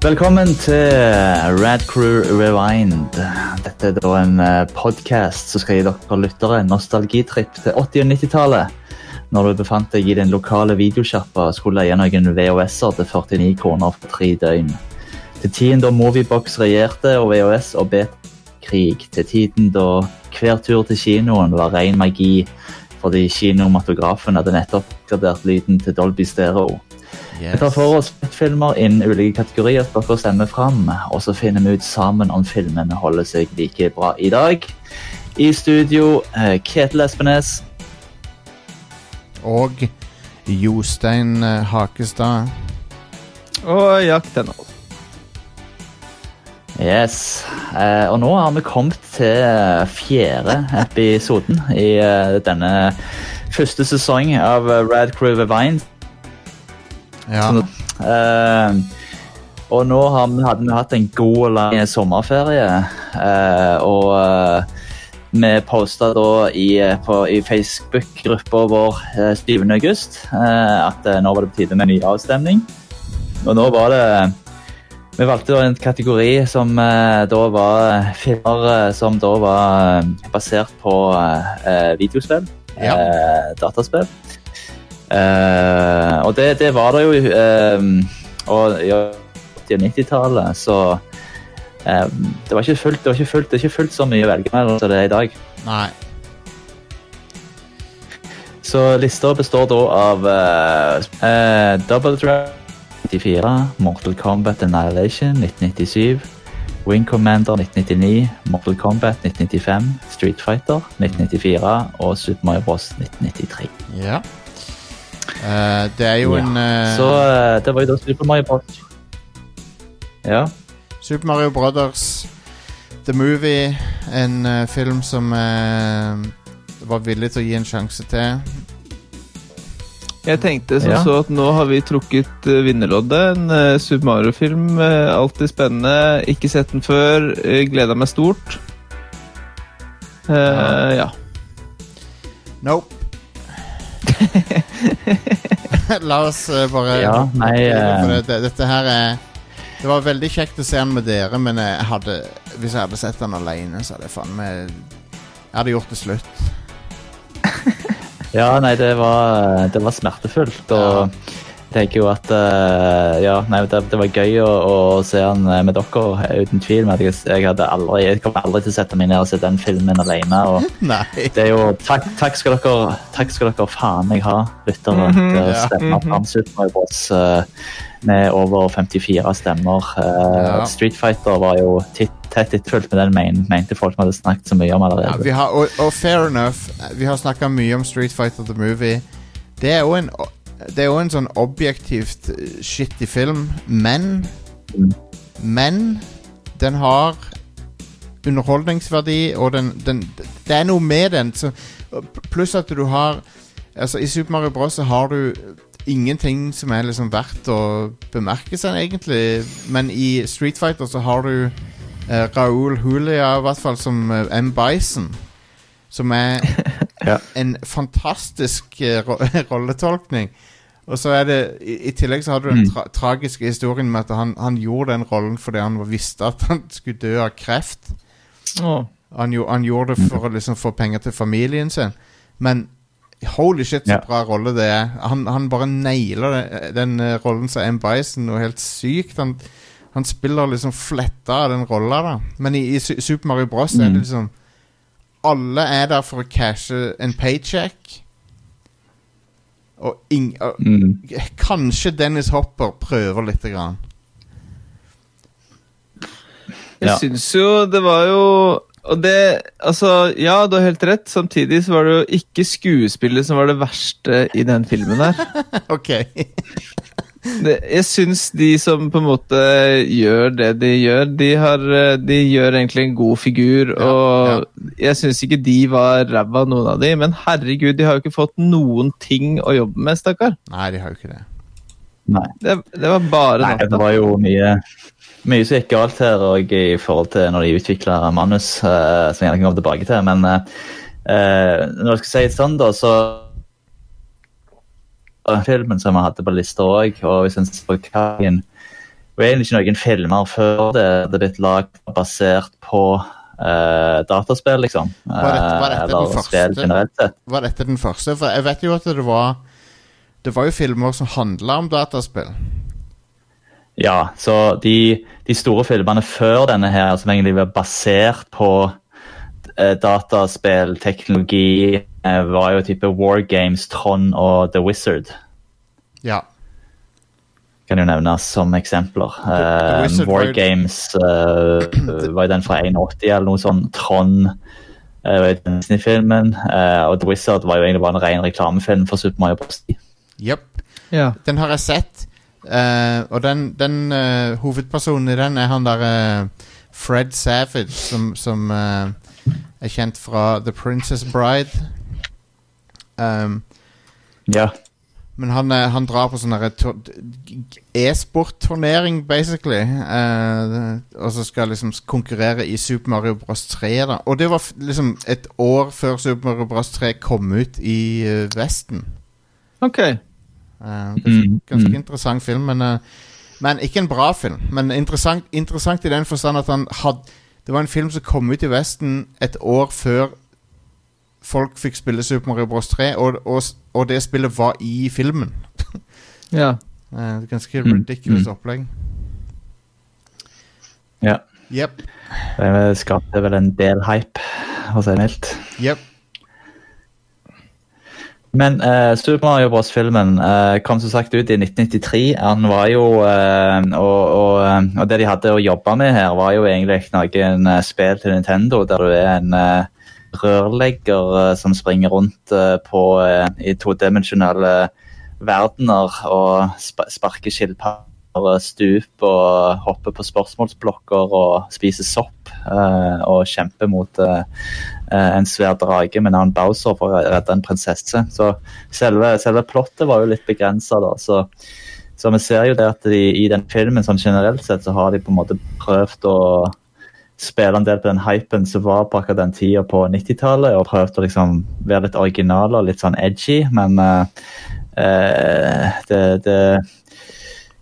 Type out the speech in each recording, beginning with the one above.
Velkommen til Rad Crew Rewind. Dette er da en podkast som skal gi dere lyttere en nostalgitripp til 80- og 90-tallet. Når du befant deg i den lokale videosjappa skulle leie noen VHS-er til 49 kroner for tre døgn. Til tiden da Moviebox regjerte og VHS og bet-krig. Til tiden da hver tur til kinoen var ren magi fordi kinomatografen hadde nettopp oppgradert lyden til Dolby Stereo. Vi tar for oss filmer innen ulike kategorier som dere stemmer fram, og så finner vi ut sammen om filmene holder seg like bra i dag. I studio eh, Ketil Espenes. Og Jostein eh, Hakestad. Og Jack Tenhold. Yes. Eh, og nå har vi kommet til fjerde episoden i denne første sesong av Rad Crew Vine. Ja. Sånn, eh, og nå vi, hadde vi hatt en god og lang sommerferie, eh, og eh, vi posta da i, i Facebook-gruppa vår eh, 7. august eh, at nå var det på tide med en ny avstemning. Og nå var det Vi valgte en kategori som da var filmer som da var basert på eh, videospill. Ja. eh, dataspill. Eh, og det, det var det jo uh, Og i 80- og 90-tallet, så uh, det, var fullt, det, var ikke fullt, det er ikke fullt så mye å velge mellom som det er i dag. Nei. Så lista består da av Double Dragon 94, Mortal Kombat Annihilation 1997, Wing Commander 1999, Mortal Kombat 1995, Street Fighter 1994 og Super Mario Bros 1993. Ja. Eh, det er jo Ja. en uh, Så uh, det var jo da Super Mario Bros. Ja. Super Mario Brothers The Movie. En film som uh, var villig til å gi en sjanse til. Jeg tenkte som Ja. så at nå har vi trukket vinnerloddet. En Super Mario-film. alltid spennende. Ikke sett den før. Uh, Gleda meg stort. Eh, ja. Nope. La oss eh, bare Ja, nei, eh, det, det, Dette her er Det var veldig kjekt å se den med dere, men jeg hadde, hvis jeg hadde sett den alene, så hadde jeg faen meg Jeg hadde gjort det slutt. Ja, nei, det var, det var smertefullt. Og jeg tenker jo at uh, Ja, nei, det, det var gøy å, å se han eh, med dere, uten tvil. Men jeg, jeg, hadde aldri, jeg kommer aldri til å sette meg ned og se den filmen alene. Og det er jo Takk, takk, skal, dere, takk skal dere faen meg ha, lyttere, Mhm, til å ja. stemme eh, med over 54 stemmer. Uh, Ja. Street Fighter var jo titt, tett etterfulgt, med den men, mente folk vi hadde snakket så mye om Ja, allerede. vi har, og, og fair enough, vi har snakka mye om Street Fighter The Movie. Det er jo en Det er jo en sånn objektivt eh, shitty film, men. Men den har underholdningsverdi, og den, den Det er noe med den. Så, pluss at du har Altså, i Super Mario Bros. så har du ingenting som er liksom verdt å bemerke seg, egentlig. Men i Street Fighter så har du eh, Raoul Hulia, i hvert fall, som eh, M. Bison. Som er Ja. en fantastisk eh, ro rolletolkning. Og så er det I, i tillegg så har du den Mm. tra tragiske historien med at han, han gjorde den rollen fordi han visste at han skulle dø av kreft. Oh. Han, han gjorde det for å liksom få penger til familien sin. Men holy shit, så bra rolle det er. Han, han bare nailer den, den eh, rollen som M. Bison noe helt sykt. Han, han spiller liksom fletta av den rolla, da. Men i, i Super Mario Bros. er Mm. det liksom Alle er der for å cashe en paycheck. Og, ing, og Mm. kanskje Dennis Hopper prøver lite grann. Jeg Ja. syns jo det var jo Og det Altså, ja, du har helt rett. Samtidig så var det jo ikke skuespillet som var det verste i den filmen her. OK. Det, jeg syns de som på en måte gjør det de gjør, de, har, eh, de gjør egentlig en god figur. Ja, og jeg syns ikke de var ræva, noen av de, men herregud, de har jo ikke fått noen ting å jobbe med, stakkar. Nei, de har jo ikke det. Nei. Det, det var bare Nei, det var jo mye mye som gikk galt her og i forhold til når de utvikla manus, uh, som jeg gjerne kan komme tilbake til. Men uh, eh, når jeg skal si det sånn, da, så Filmen som vi hadde på lista òg, og en ser på Det og egentlig ikke noen filmer før det hadde blitt lagd basert på uh, dataspill, liksom. Var dette- var dette Eh, den eller første? spill generelt sett. Var dette den første? For jeg vet jo at det var Det var jo filmer som handla om dataspill. Ja, så de, de store filmene før denne her, som egentlig var basert på eh, dataspill, teknologi, var jo type War Games, Tron og The Wizard. Ja. Kan jo nevnes som eksempler. The- The Eh, var War jo- Games uh, var jo den fra 81 eller noe sånt. Tron uh, var Disney-filmen. Uh, og The Wizard var jo egentlig bare en ren reklamefilm for Super Mario Bros. Yep. Ja. Den har jeg sett. Uh, og den, den eh, hovedpersonen i den er han derre Fred Savage, som, som eh, er kjent fra The Princess Bride. Um, Ja. men han, eh, han drar på sånn e-sport-turnering, basically. Uh, og så skal liksom konkurrere i Super Mario Bros 3. Da. Og det var liksom et år før Super Mario Bros 3 kom ut i uh, Vesten. Ok. Uh, ganske Mm, ganske mm. interessant film, men, men ikke en bra film. Men interessant, interessant i den forstand at han hadde Det var en film som kom ut i Vesten et år før folk fikk spille Super Mario Bros 3, og, og, og det spillet var i filmen. Ja. Eh, ganske Mm, ridiculous mm. opplegg. ja. Yep. Det skapte vel en del hype, for å si det mildt. Yep. Men uh, Super Mario Bros.-filmen uh, kom som sagt ut i 1993. Han var jo uh, og, og, og det de hadde å jobbe med her, var jo egentlig noen spill til Nintendo der du er en eh, rørlegger eh, som springer rundt eh, på, eh, i todimensjonale verdener og sp sparker skilpadder, stup og hopper på spørsmålsblokker og spiser sopp og kjemper mot en svær drage med navn Bowser for å redde en prinsesse. Så selve, selve plottet var jo litt begrensa, da. Så, så vi ser jo det at de, i den filmen sånn generelt sett så har de på en måte prøvd å spille en del på den hypen som var på akkurat den tida på 90-tallet, og prøvd å liksom være litt original og litt sånn edgy, men uh, uh, det, det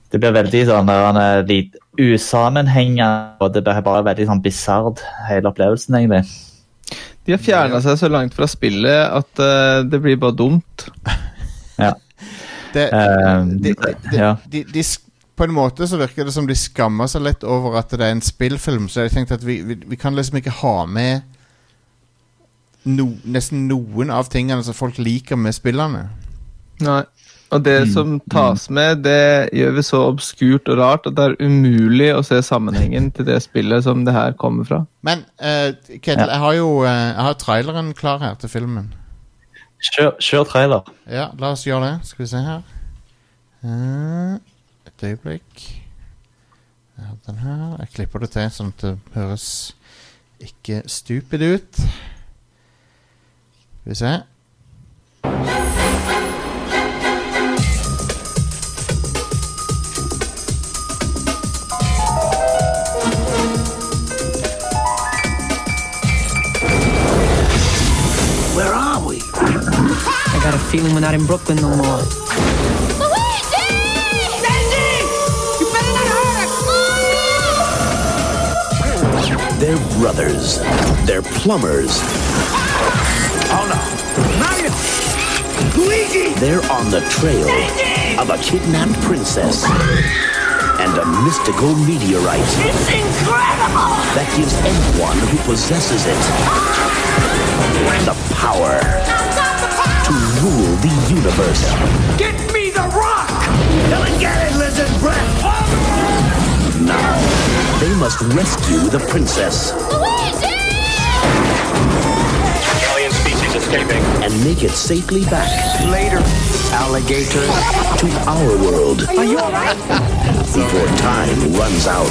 det blir veldig sånn han er litt usammenhengende, og det blir bare veldig sånn bisard, hele opplevelsen, egentlig. De har fjerna seg så langt fra spillet at uh, det blir bare dumt. Ja. Det, de, de, de, ja. de, på en måte så virker det som de skammer seg litt over at det er en spillfilm, så jeg tenkte at vi, vi, vi kan liksom ikke ha med no, nesten noen av tingene som folk liker med spillene. Nei. Og det Mm. som tas med, det gjør vi så obskurt og rart at det er umulig å se sammenhengen til det spillet som det her kommer fra. Men uh, Ketil, Ja. jeg har jo uh, jeg har traileren klar her til filmen. Kjør, kjør trailer. Ja, la oss gjøre det. Skal vi se her. Eh, et øyeblikk. Jeg har den her. Jeg klipper det til sånn at det høres ikke stupid ut. Skal vi se. Where are we? I got a feeling we're not in Brooklyn no more. They're brothers. They're plumbers. Oh no. Mario! Luigi! They're on the trail of a kidnapped princess and a mystical meteorite It's incredible! that gives anyone who possesses it the power to rule the universe. Get me the rock! Come and get it, lizard breath! Oh. Now, they must rescue the princess Luigi! Alien species escaping. and make it safely back Later, alligator. to our world Are you alright? before time runs out.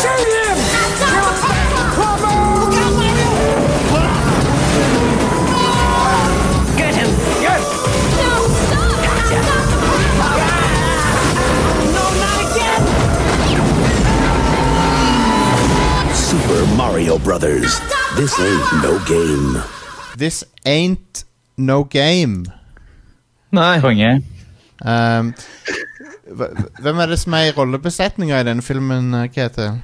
Shoot Brothers. This ain't no game. This ain't no game. Nei. Konge. Um, Hvem er det som er i rollebesetninga i denne filmen, Kete? Ketil?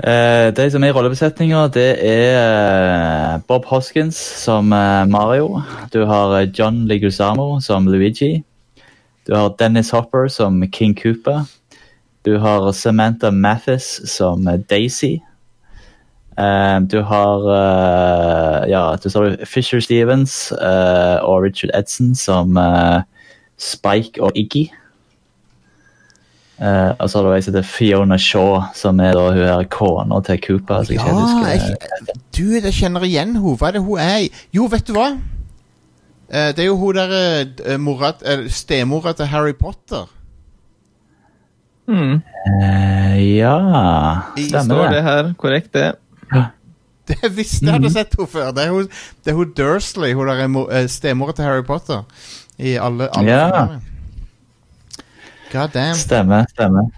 Eh, de som er i rollebesetninga, det er eh, Bob Hoskins som eh, Mario. Du har eh, John Leguizamo som Luigi. Du har Dennis Hopper som King Cooper. Du har Samantha Mathis som Daisy. Um, du har uh, ja, du har Fisher Stevens uh, og Richard Edson som uh, Spike og Iggy. Og så har du ei som heter Fiona Shaw, som er da hun her kona til Cooper. så jeg ikke Ja, husker- jeg, du, jeg kjenner igjen henne. Hva er det hun er? Jo, vet du hva? Det er jo hun mora eh, Stemora til Harry Potter. Mm. Eh, ja, stemmer det det. her. Korrekt, det. Det visste jeg hadde sett henne før. Det er hun, det er hun Dursley, hun der mo- eh, stemora til Harry Potter. I alle, alle Ja. God damn. Stemmer, stemmer.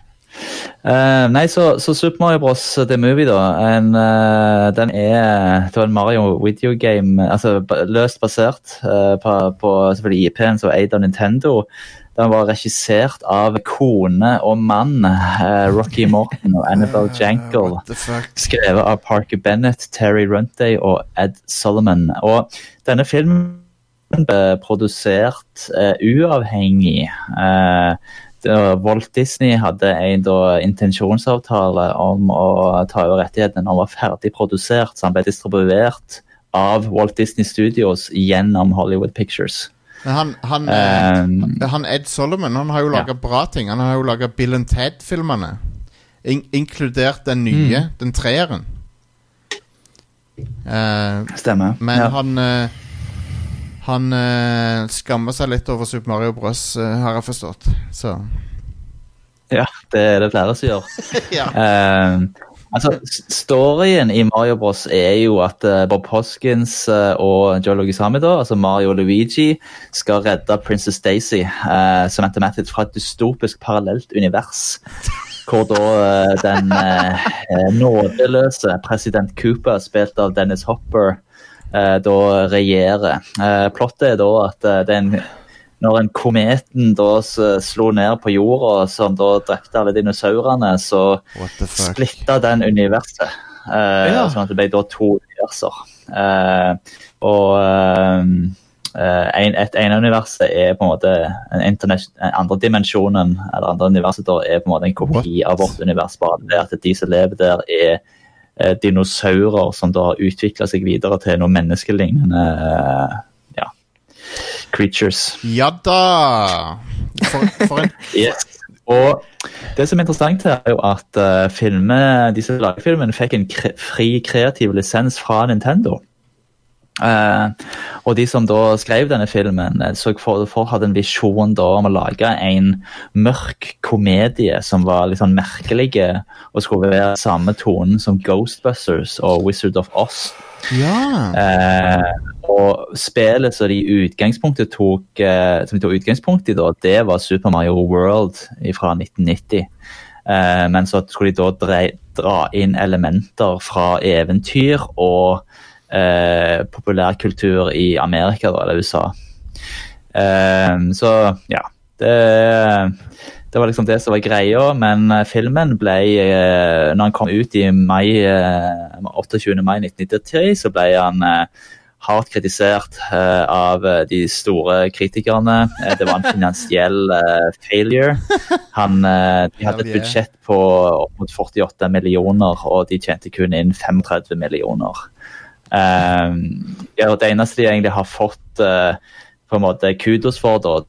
Uh, nei, så, så Super Mario Bros. The Movie, da. En, uh, den er Det var en Mario video game, altså løst basert uh, på, på selvfølgelig IP-en som er eid av Nintendo. Den var regissert av kone og mann, uh, Rocky Morton og Annabelle Jankel. The fuck? skrevet av Parker Bennett, Terry Runday og Ed Solomon. Og denne filmen ble produsert uh, uavhengig. Uh, Walt Disney hadde en da, intensjonsavtale om å ta over rettighetene når han var ferdig produsert, så han ble distribuert av Walt Disney Studios gjennom Hollywood Pictures. Men han, han, Eh, han Ed Solomon han har jo Ja. bra ting. Han har jo laga Bill and Ted-filmene. In inkludert den nye, Mm. den treeren. Uh, stemmer. men Ja. han uh, Han uh, skammer seg litt over Super Mario Bros, har jeg forstått. Så ja, det er det flere som gjør. ja. Eh, altså, Storyen i Mario Bros er jo at eh, Bob Hoskins eh, og Joe Logisami, altså Mario og Luigi, skal redde Princess Daisy, uh, Samantha Mathis, fra et dystopisk parallelt univers. Hvor da uh, den eh, eh, nådeløse president Cooper, spilt av Dennis Hopper, eh, da regjerer. Eh, plottet er da at eh, det er en når en kometen da slo ned på jorda, som da drepte alle dinosaurene, så What splitta den universet. Eh, Ja. Sånn at det ble da to universer. Eh, og eh, en, et ene universet er på en måte en internet, en andre dimensjonen, eller andre universet da, er på en måte en kopi av vårt univers. Bare det at de som lever der, er eh, dinosaurer som da har utvikla seg videre til noe menneskelignende eh, ja, creatures. Ja da! For, for en Yes. Og det som er interessant her, er jo at uh, filme, disse lagfilmene fikk en kre fri kreativ lisens fra Nintendo. Eh, og de som da skrev denne filmen, eh, så for, for hadde en visjon da om å lage en mørk komedie som var litt sånn merkelig, og skulle være samme tonen som Ghostbusters og Wizard of Oz. Ja! Eh, og spillet som de utgangspunktet tok, eh, som de tok utgangspunkt i, da, det var Super Mario World fra 1990. Eh, men så skulle de da dra inn elementer fra eventyr og eh, populærkultur i Amerika, da, eller USA. Eh, så ja. Det, det var liksom det som var greia, men eh, filmen ble eh, Når han kom ut i mai, eh, 28. mai 1993, så ble han eh, hardt kritisert eh, av eh, de store kritikerne. Eh, det var en finansiell eh, failure. Han, eh, de hadde et budsjett på opp mot 48 millioner, og de tjente kun inn 35 millioner. Eh, ja, det eneste de egentlig har fått eh, på en måte kudos for, da,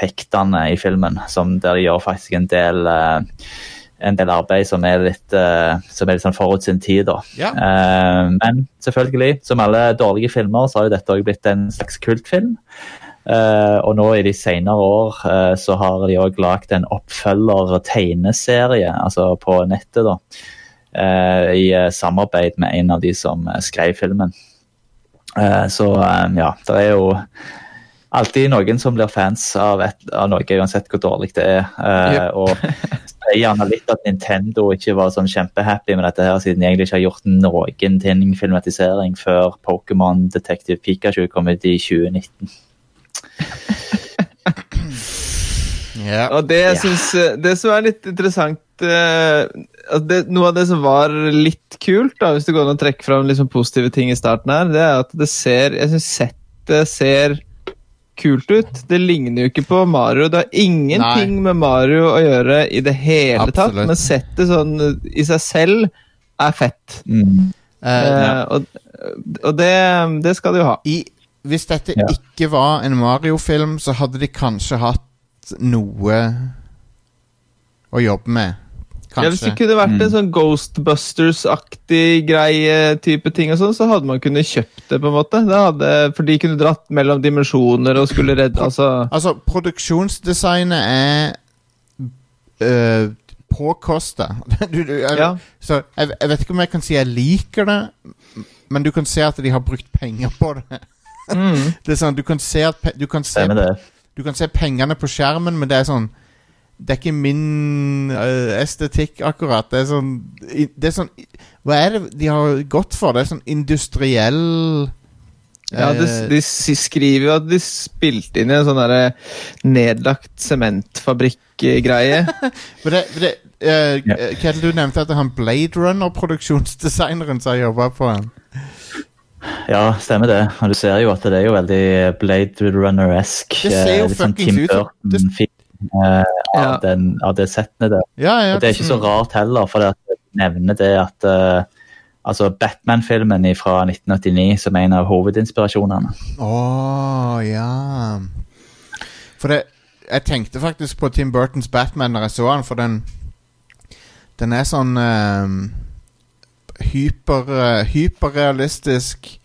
pektene i filmen, som der de gjør faktisk en del eh, en del arbeid som er litt, uh, som er litt sånn forut sin tid. da. Ja. Uh, men selvfølgelig, som alle dårlige filmer, så har jo dette òg blitt en slags kultfilm. Uh, og nå i de senere år så har de òg lagd en oppfølger-tegneserie, altså på nettet, da. Eh, I eh, samarbeid med en av de som eh, skrev filmen. Eh, så eh, ja, det er jo alltid noen som blir fans av, et, av noe, uansett hvor dårlig det er. Eh, Ja. og er gjerne litt at Nintendo ikke var sånn kjempehappy med dette, her, siden de egentlig ikke har gjort noen ting filmatisering før Pokémon Detective Pikachu kom ut i 2019. Ja. Og det, jeg synes, syns det som er litt interessant eh, det, Noe av det som var litt kult, da, hvis det går an å trekke fram liksom positive ting i starten her, det er at det ser Jeg syns settet ser kult ut. Det ligner jo ikke på Mario. Det har ingenting med Mario å gjøre i det hele tatt, Absolutt. men settet sånn i seg selv er fett. Mm. Uh, Eh, og og det, det skal det jo ha. i, hvis dette Ja. ikke var en Mario-film, så hadde de kanskje hatt noe å jobbe med. Ja, hvis det kunne vært Mm. en sånn Ghostbusters-aktig greie type ting, og sånn, så hadde man kunnet kjøpt det. på en måte. Det hadde, for de kunne dratt mellom dimensjoner og skulle redde altså, Altså, produksjonsdesignet er øh, påkosta. du, jeg, Ja. Så jeg, jeg vet ikke om jeg kan si jeg liker det, men du kan se at de har brukt penger på det. mm. Det er sånn, Du kan se, at, du kan se, du kan se pengene på skjermen, men det er sånn Det er ikke min øh, estetikk, akkurat. Det er sånn Det er sånn Hva er det de har gått for? Det er sånn industriell Ja, de, eh, de skriver jo at de spilte inn i en sånn der nedlagt sementfabrikk-greie. For det, for det uh, eh, du nevnte at han Blade Runner-produksjonsdesigneren som har jobba på den. Ja, stemmer det. Og du ser jo at det er jo veldig Blade Runner-esk. Det ser jo eh, sånn fuckings ut som- av, den- av det settene der. Ja, ja. Og det er ikke så rart heller, for det at nevner det at uh, altså Batman-filmen fra 1989 som er en av hovedinspirasjonene. Å, ja. For det Jeg tenkte faktisk på Tim Burtons Batman når jeg så han, for den Den er sånn um, hyper, eh, hyperrealistisk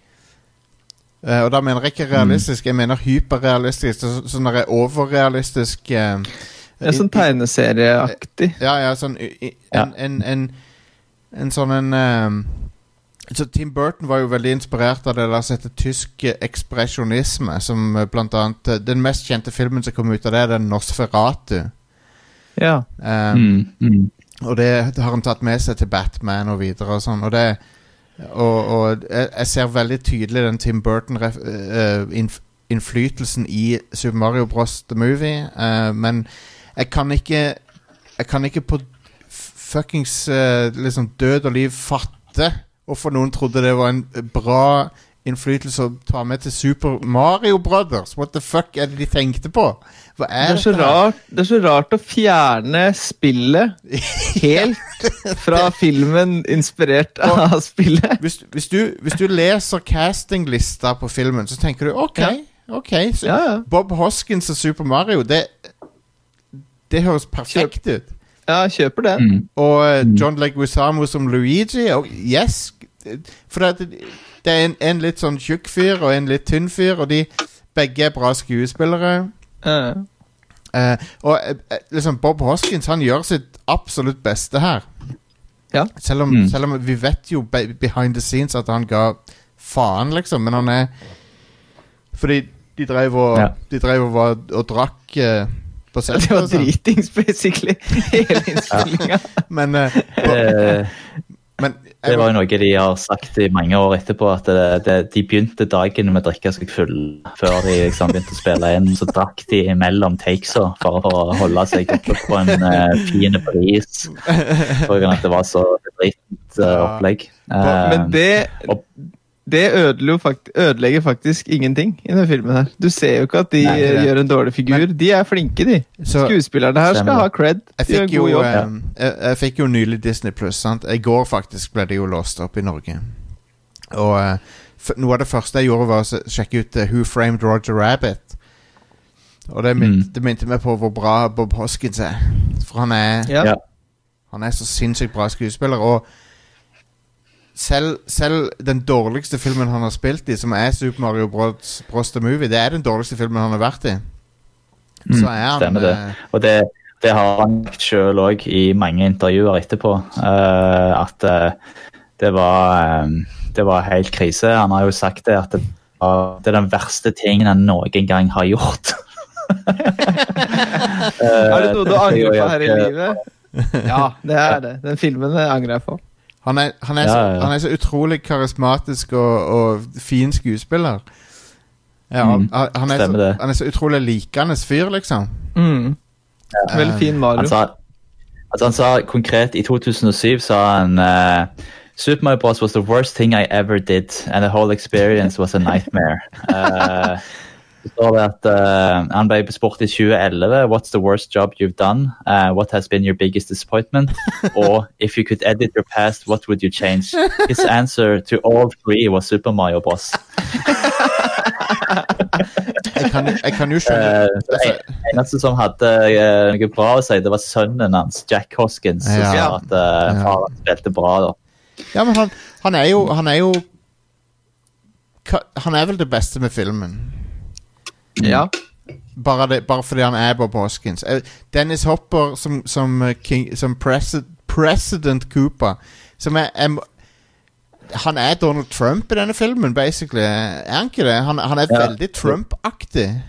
Uh, Og da mener jeg ikke realistisk, jeg mener hyperrealistisk. Så, sånn der overrealistisk eh, Ja, sånn tegneserieaktig. ja, ja, sånn en, en, en, en sånn en um, Så Tim Burton var jo veldig inspirert av det der som heter tysk eh, ekspresjonisme, som eh, blant annet eh, Den mest kjente filmen som kom ut av det, er den Nosferatu. Ja. Um, Mm, mm. Og det har han tatt med seg til Batman og videre og sånn. Og det Og, og jeg, ser veldig tydelig den Tim Burton-innflytelsen i Super Mario Bros. The Movie. uh, men jeg kan ikke Jeg kan ikke på fuckings eh, liksom død og liv fatte hvorfor noen trodde det var en bra innflytelse å ta med til Super Mario Brothers. What the fuck er det de tenkte på? Hva Det er, er, så rart, det er så rart å fjerne spillet helt fra filmen inspirert av spillet. hvis, hvis, du, hvis du leser castinglista på filmen, så tenker du OK. Ok så. Bob Hoskins og Super Mario, det, det høres perfekt ut. Ja, kjøper den. Mm. Og eh, John Leguizamo som Luigi, og yes For det, det er en, en litt sånn tjukk fyr og en litt tynn fyr, og de begge er bra skuespillere. Uh. Uh, og eh, liksom Bob Hoskins han gjør sitt absolutt beste her. Ja. Selv, om, Mm. selv om vi vet jo behind the scenes at han ga faen, liksom. Men han er Fordi de drev og, Ja. de drev og, var, og drakk på Det settet. var og sånn. dritings, basically. Hele innspillinga. Men, uh, Det, men det var jo noe de har sagt i mange år etterpå, at det, det, de begynte dagen med å drikke seg full før de liksom begynte å spille inn. Så drakk de imellom takesa for, for å holde seg oppe på en uh, fin bris. For at det var så dritt uh, opplegg. Men Eh, det, og- det ødelegger, jo fakt ødelegger faktisk ingenting i denne filmen. her. Du ser jo ikke at de Nei, gjør en dårlig figur. De er flinke, de. Så- Skuespillerne her skal ha cred. jeg De gjør fikk, jo, eh, jeg, jeg fikk jo nylig Disney Pluss. I går faktisk ble det jo låst opp i Norge. Og f noe av det første jeg gjorde, var å sjekke ut eh, Who Framed Roger Rabbit. Og det, minte, Mm. meg på hvor bra Bob Hoskins er. For han er, Ja. Ja. han er så sinnssykt bra skuespiller. Og selv, selv den dårligste filmen han har spilt i, som er Super Mario Bros. Bros. The Movie, det er den dårligste filmen han har vært i. Mm, Så er han stemmer det. eh, Og det, det har han sagt sjøl òg i mange intervjuer etterpå. Uh, at uh, det var um, Det var helt krise. Han har jo sagt det at det, var, det er den verste tingen han noen gang har gjort. Er det noe du angrer på her i livet? Ja, det er det. Den filmen angrer jeg på. Han er, han, er Ja, så, ja, ja. han er så utrolig karismatisk og, og fin skuespiller. Ja, Mm, han, er så, han er så utrolig likende fyr, liksom. Mm. Veldig fin Han Mario. sa, altså han sa konkret i 2007 sa han uh, Super Mario Bros. was the worst thing I ever did, and the whole experience was a nightmare. Eh, så står det at uh, Han ble spurt i 2011 What's the worst job you've done? Uh, what has been your biggest disappointment? Or If you could edit your past, what would you change? His answer to all three was Super Mario Bros. Jeg kan, jeg kan jo skjønne uh, så altså, en- eneste som hadde uh, noe bra å si, det var sønnen hans, Jack Hoskins, som Ja. sa at uh, faren spilte bra. da. Ja, men han, han er jo Han er jo Han er vel det beste med filmen. Ja. Bare, det, bare fordi han er Bob Hoskins. Eh, Dennis Hopper som, som, eh, King, som presi President Cooper Som er, er Han er Donald Trump i denne filmen, basically. Er han ikke det? Han, han er Ja. veldig Trump-aktig.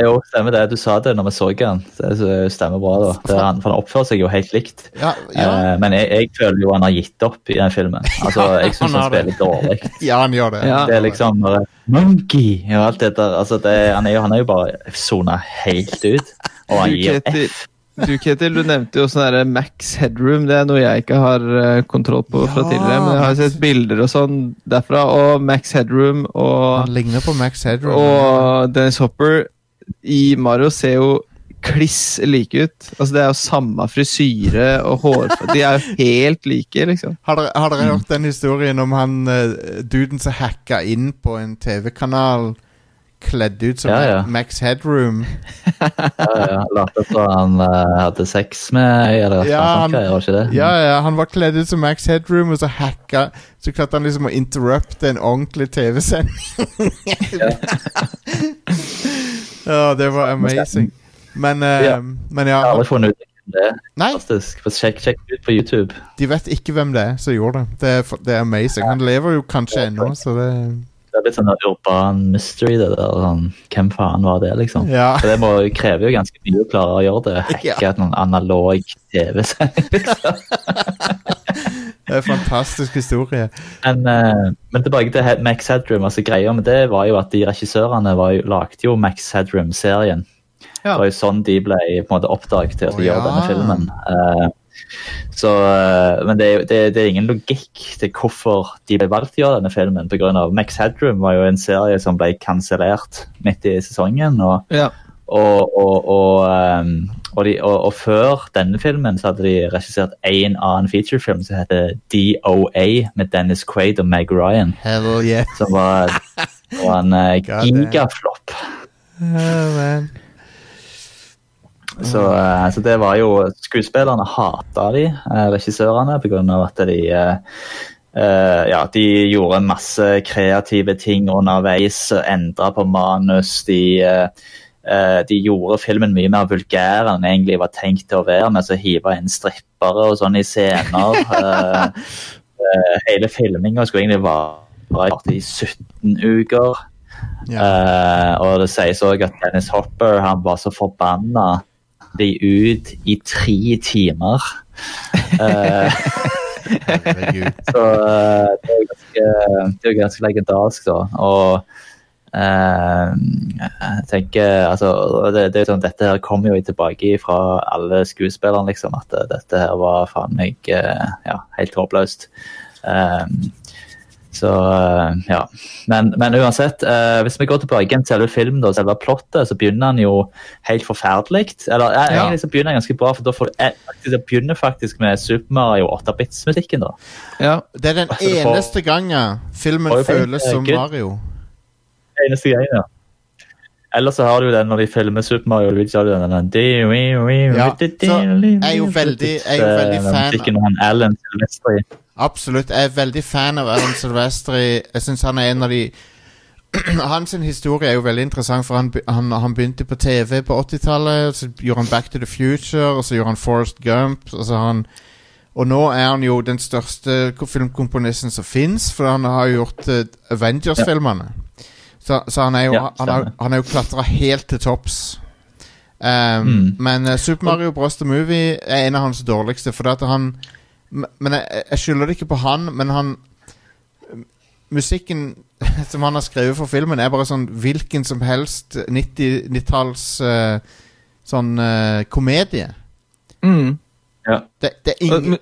Jo, stemmer det. Du sa det når vi så han. Det stemmer bra. da. Det, han, for han oppfører seg jo helt likt. Ja, ja. Eh, men jeg, jeg føler jo han har gitt opp i den filmen. Altså, Jeg syns han han, spiller dårlig. ja, han gjør det. Ja. Det er liksom bare Monkey og alt det der. Altså, det, han, er jo, han er jo bare sona helt ut. Og han gir F. du, Ketil, du nevnte jo sånn Max Headroom. Det er noe jeg ikke har eh, kontroll på fra Ja, tidligere. Men jeg har sett bilder og sånn derfra. Og Max Headroom og, Han ligner på Max Headroom. og Dennis Hopper i Mario ser jo kliss like ut. Altså Det er jo samme frisyre og hår De er jo helt like, liksom. Har dere, har dere hørt den historien om han uh, duden som hacka inn på en TV-kanal kledd ut som Ja, ja. Max Headroom? Ja, Lot som han uh, hadde sex med eller Ja, han, han- var ikke det? Ja, ja, han var kledd ut som Max Headroom, og så hacka Så klarte han liksom å interrupte en ordentlig TV-sending. ja, det var amazing. Men, uh, Ja. men Jeg har ja aldri funnet ut hvem det er. Nei, Fantastisk. Sjekk, sjekk ut på YouTube. de vet ikke hvem det er som gjorde det. Det er, det er amazing. Han lever jo kanskje ennå, så det Det er litt sånn der urban mystery. det der, sånn, Hvem faen var det, liksom? Ja. For det må, krever jo ganske mye å klare å gjøre det. Hacke Ja. et noen analog TV-sending. liksom. Det er en fantastisk historie. Men, uh, men tilbake til He- Max Headroom. altså Greia med det var jo at de regissørene var jo, lagde jo Max Headroom-serien. Ja. Det var jo sånn de ble på en måte oppdaget til å oh, gjøre ja. denne filmen. Uh, så, uh, men det er, det, det er ingen logikk til hvorfor de ble valgt til å gjøre denne filmen. På grunn av Max Headroom var jo en serie som ble kansellert midt i sesongen. og Ja. og, og, og, ehm, og, de, og, og før denne filmen så hadde de regissert en annen featurefilm som heter DOA med Dennis Quaid og Meg Ryan. Hell yeah. Som var, var en uh, gigaflopp. Oh, man. Så, uh, så det var jo Skuespillerne hata de, uh, regissørene, pga. at de Uh, eh, ja, de gjorde masse kreative ting underveis, endra på manus. De, eh, eh, de gjorde filmen mye mer vulgær enn den egentlig var tenkt til å være, med å hive inn strippere og sånn i scener. Eh, eh, hele filminga skulle egentlig vare i 17 uker. Ja. Uh, og det sies òg at Dennis Hopper han var så forbanna de ut i tre timer. Uh, så uh, det er jo ganske, ganske legendarisk, da. Og eh, jeg tenker altså, det, det sånn, Dette her kommer jo tilbake fra alle skuespillerne, liksom. At eh, dette her var faen meg eh, ja, helt håpløst. Eh, så eh, ja. Men, men uansett, eh, hvis vi går tilbake igjen til selve filmen, da, selve plottet, så begynner den jo helt forferdelig. Eller eh, Ja. egentlig så begynner den ganske bra, for da får, eh, det begynner faktisk med Super Mario 8-bits-musikken. da. ja. Det er den eneste gangen filmen føles som eh. Mario. Eneste greia. Ja. Ellers så har du den når de filmer Super Mario Luigi, har du den, den, den Ja, så jeg er jo veldig- jeg er jo veldig fan- av han Alan Silvestri. Absolutt. Jeg er veldig fan av Alan Silvestri. Jeg syns han er en av de Hans historie er jo veldig interessant, for han, han, han begynte på TV på 80-tallet. Så gjorde han Back to the Future, og så gjorde han Forest Gump. Og, så han, og nå er han jo den største ko- filmkomponisten som fins, for han har gjort uh, Avengers-filmene. Så, så han er jo, Ja, han, han er jo klatra helt til topps. Um, Mm. Men eh, Super Mario Bros. The Movie er en av hans dårligste. For at han Men jeg, jeg skylder det ikke på han, men han Musikken som han har skrevet for filmen, er bare sånn hvilken som helst 90-talls sånn uh, komedie. Mm. Ja. Det, det er ingen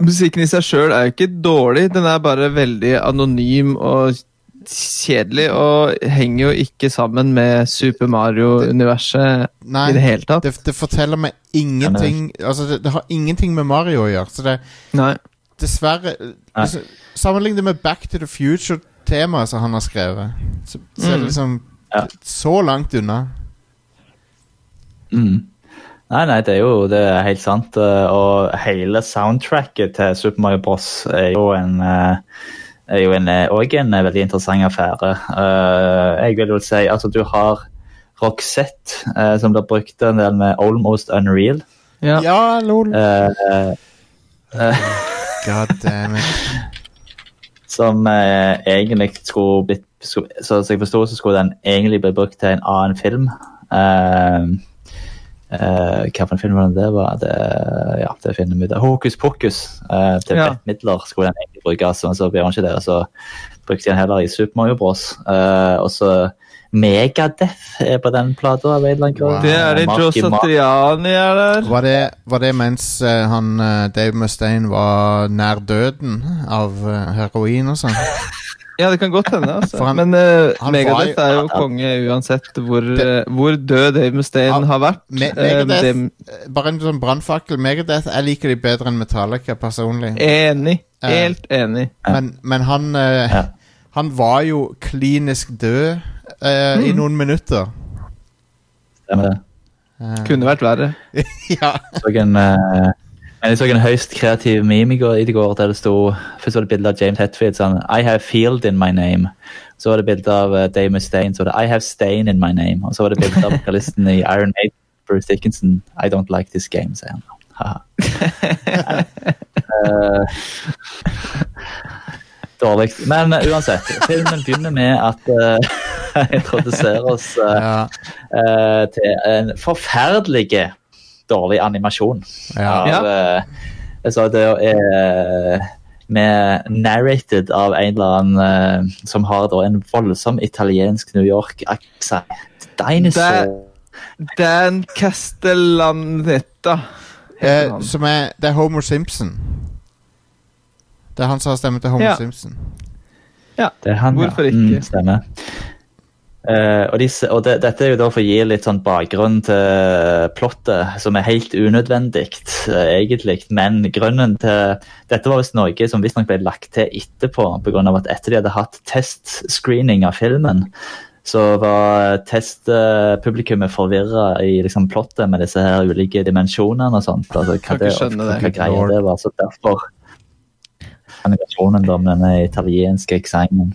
Musikken i seg sjøl er jo ikke dårlig, den er bare veldig anonym og kjedelig, og henger jo ikke sammen med Super Mario-universet i det hele tatt. det, det forteller meg ingenting Altså, det, det har ingenting med Mario å gjøre. Så det Nei. dessverre altså, Sammenlign det med Back to the Future-temaet som han har skrevet. Så, så er det Mm. liksom Ja. så langt unna. Mm. Nei, nei, det er jo det er helt sant. eh, Og hele soundtracket til Super Mario Bros. er jo en eh, er jo en, eh, en eh, veldig interessant affære. Eh, jeg vil jo si at du har Roxette, som blir brukt en del med Almost Unreal. Ja. Ja, lol. God damn it. som egentlig skulle blitt som jeg forsto, så skulle den egentlig bli brukt til en annen film. Eh, eh, hva for en film var det var? Det, ja, det finner vi ut av. Hokus pokus. Uh, til Ja. midler skulle den egentlig brukes, men så ble den ikke det. og Så brukte han den heller i Super Mario Bros. Uh, og så Megadeth er på den plata. Wow. Det er det Joe. Satriani er der. Var det, var det mens eh, han eh, Dave Mustaine var nær døden av eh, heroin og sånn? Ja, det kan godt hende. Altså. Han- Men uh, Megadeth er jo konge uansett hvor, Det- eh, hvor død Dave Mustaine Ja, har vært. Me Megadeth, Megadeth, det- eh, bare en sånn brannfakkel. Megadeth, jeg liker de bedre enn Metallica personlig. Enig. Helt enig. Men, men han uh, Ja. Han var jo klinisk død uh, Mm. i noen minutter. Stemmer det. Eh, Kunne vært verre. ja. så en, eh, men jeg så en høyst kreativ meme i går, der det sto Først var det bilde av James Hetfield sånn I have field in my name. Så var det bilde av uh, Dave Mustaine, så var det I have stain in my name. Og så var det bilde av vokalisten i Iron Maiden, Bruce Dickinson. I don't like this game, sier han. Eh, Dårlig. Men uh, uansett, filmen begynner med at uh, introduserer oss uh, ja. uh, til en forferdelig dårlig animasjon. ja. Av, eh, altså det er med narrated av en eller annen uh, som har da en voldsom italiensk New York-aksent. Dinosaur. Dan Castellaneta. heter Eh, som er Det er Homer Simpson. Det er han som har stemme til Homer Ja. Simpson. Det er han, Hvorfor ja. ikke? Mm, Eh, og, disse, og de, dette er jo da for å gi litt sånn bakgrunn til plottet, som er helt unødvendig, uh, egentlig. Men grunnen til Dette var visst noe som visstnok ble lagt til etterpå, pga. at etter de hadde hatt testscreening av filmen, så var testpublikummet forvirra i liksom, plottet med disse her ulike dimensjonene og sånt. Altså, hva, det, og, hva, hva greia det var. Så derfor animasjonen da med denne italienske aksenten.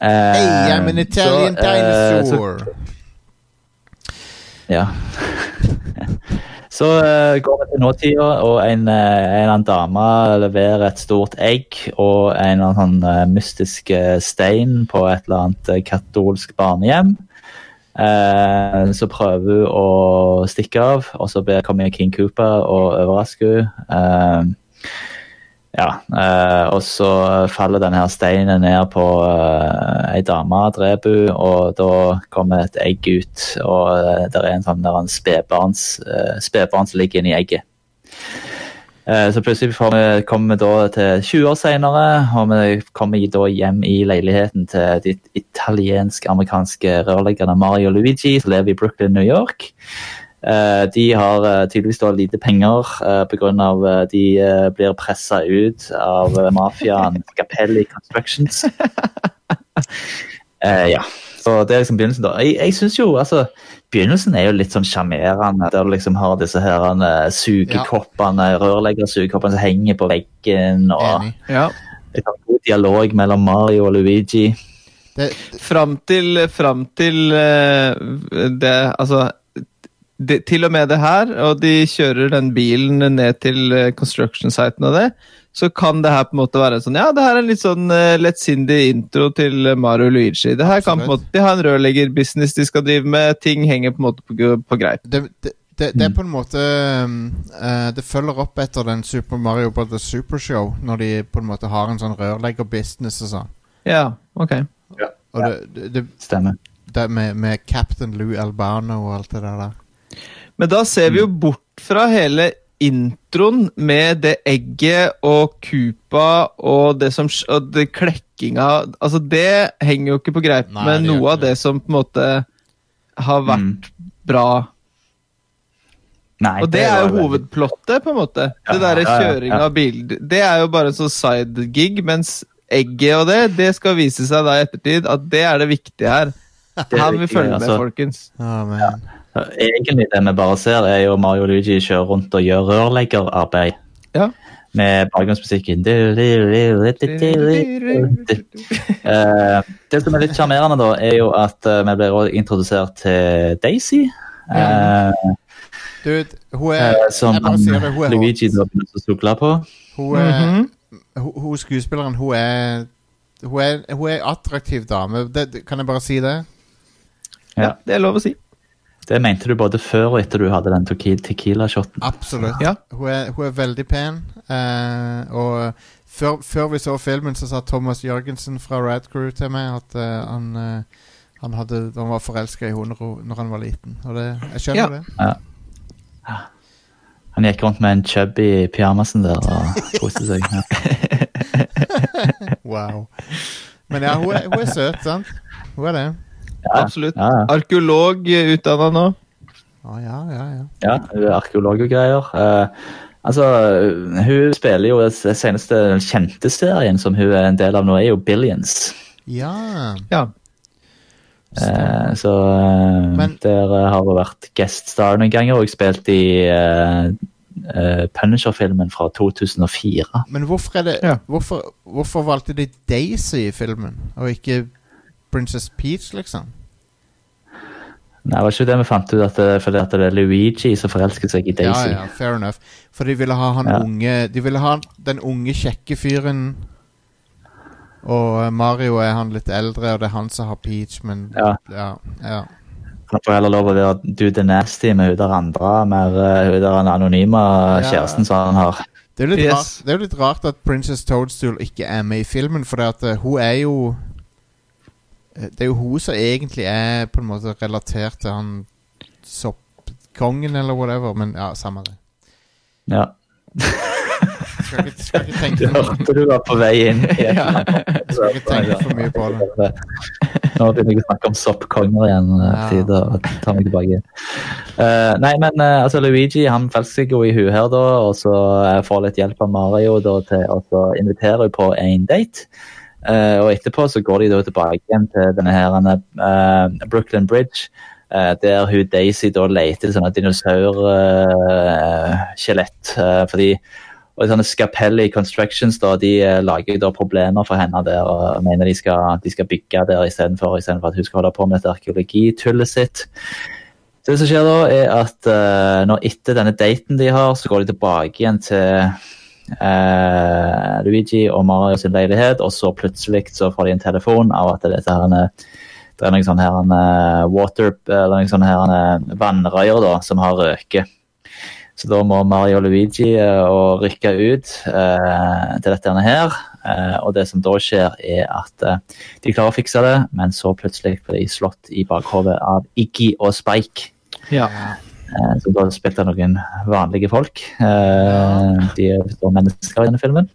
Eh, Hey, I'm an Italian så, dinosaur! så- ja. Så uh, går vi til nåtida, og en, uh, en dame leverer et stort egg og en eller annen eh, mystisk eh, stein på et eller annet eh, katolsk barnehjem. Eh, så prøver hun å stikke av, og så kommer King Cooper og overrasker henne. Ja, eh, og så faller denne steinen ned på eh, ei dame, dreper og da kommer et egg ut. Og eh, det er en sånn der en spedbarn som ligger inni egget. Eh, så plutselig vi, kommer vi da til 20 år senere, og vi kommer da hjem i leiligheten til de italiensk-amerikanske rørleggerne Mario Luigi, som lever i Brooklyn, New York. Eh, de har eh, tydeligvis da lite penger uh, pga. Uh, de eh, blir pressa ut av uh, mafiaen Capelli Constructions. Eh, ja, så det er liksom begynnelsen. da. Jeg, jeg synes jo, altså, Begynnelsen er jo litt sånn sjarmerende, der du liksom har disse her sugekoppene, rørleggersugekoppene som henger på veggen. og Enig. Ja. god dialog mellom Mario og Luigi. Det, Fram til, fram til det Altså det, til og med det her, og de kjører den bilen ned til eh, construction-siten og det, så kan det her på en måte være sånn Ja, det her er en litt sånn uh, lettsindig intro til Mario Luigi. Det her kan på en måte, De har en rørleggerbusiness de skal drive med, ting henger på en måte på, på greip. det, det, det, det er på en måte eh, Det følger opp etter den Super Mario Brothers Supershow, når de på en måte har en sånn rørleggerbusiness og sånn. Ja, ok. Og det, det, det, Stemmer. det med, med Captain Lou Albano og alt det der. Men da ser vi jo bort fra hele introen med det egget og kupa og det som og det klekkinga Altså, det henger jo ikke på greip Nei, med noe av det. det som på en måte har vært bra. Nei, Og det er jo veldig- hovedplottet, på en måte. Ja, det derre ja, ja, kjøring ja. av bil. Det er jo bare en sånn side gig, mens egget og det, det skal vise seg da i ettertid at det er det viktige her. Det er Her må vi følge med, altså. folkens. Oh. Egentlig det vi bare ser, er jo Mario Luigi kjøre rundt og gjøre rørleggerarbeid. Ja. Med bakgrunnsmusikken. Eh, det som er litt sjarmerende, da, er jo at eh, vi blir også introdusert til Daisy. Ja. Dude, hun er eh, som Jeg bare sier det, hun er Luigi da begynner å sukle på. Hun er, Mhm. hun, hun skuespilleren, hun er Hun er, hun er attraktiv dame. Det, det- kan jeg bare si det? Ja, det er lov å si. Det mente du både før og etter du hadde den tequila-shoten. Absolutt. Ja. Hun, er, hun er veldig pen. Uh, og før, før vi så filmen, så sa Thomas Jørgensen fra Rad Crew til meg at uh, han, uh, han, hadde, han var forelska i henne når, han var liten. Og det, jeg skjønner Ja. det. Han gikk rundt med en chubby i pyjamasen der og koste seg. Wow. Men ja, hun er, hun er søt, sant? Hun er det. Ja, Absolutt. Ja, ja. Arkeolog utdanna nå. Ah, ja, ja, ja. Ja, hun er arkeolog og greier. Eh, altså, hun spiller jo den seneste kjente serien som hun er en del av nå, er jo Billions. Ja. Ja. Eh, så eh, Men- der eh, har hun vært gueststar noen ganger og spilt i eh, eh, Punisher-filmen fra 2004. Men hvorfor er det Ja. hvorfor, hvorfor valgte de Daisy i filmen, og ikke Princess Peach, liksom? Nei, det var ikke det vi fant ut, at det, fordi at det er Luigi som forelsker seg i Daisy. Ja, ja, fair enough. For de ville ha han Ja. unge De ville ha den unge, kjekke fyren. Og eh, Mario er han litt eldre, og det er han som har Peach, men Ja. ja, ja. Han får heller lov å være do the nasty med hun der andre, mer uh, hun der anonyme Ja. kjæresten som han har. Det er jo litt, Yes. rart, det er litt rart at Princess Toadstool ikke er med i filmen, for det at eh, hun er jo eh, Det er jo hun som egentlig er på en måte relatert til han soppkongen, eller whatever, men ja, samme det. Ja. Skal ikke, skal ikke Du tenke hørte du var på vei inn. annet. Skal ikke tenke for mye på det. Nå begynner jeg å snakke om soppkonger igjen. Ja. Ja. Tid å ta meg tilbake. Uh, nei, men uh, altså Luigi han forelsker seg jo i hun her, da, og så får får litt hjelp av Mario da, til å invitere henne på en date. Eh, og etterpå så går de da tilbake igjen til denne her eh, Brooklyn Bridge. eh, der hun Daisy da leter etter sånne dinosaurskjelett. Fordi og sånne Scapelli Constructions da, de lager da problemer for henne der og mener de skal, de skal bygge der istedenfor for at hun skal holde på med dette arkeologitullet sitt. Så det som skjer da, er at uh, når etter denne daten de har, så går de tilbake igjen til eh, Luigi og Mario sin leilighet, og så plutselig så får de en telefon av at det er noen sånne her, eh, water, eller noen sånne her, eh, vannrøyer da, som har røket. Så da må Mario og Luigi eh, rykke ut til dette her. Og det som da skjer, er at de klarer å fikse det, men så plutselig blir de slått i bakhodet av Iggy og Spike. Ja. Eh, så spilt spilte noen vanlige folk. Eh, De er mennesker i denne filmen.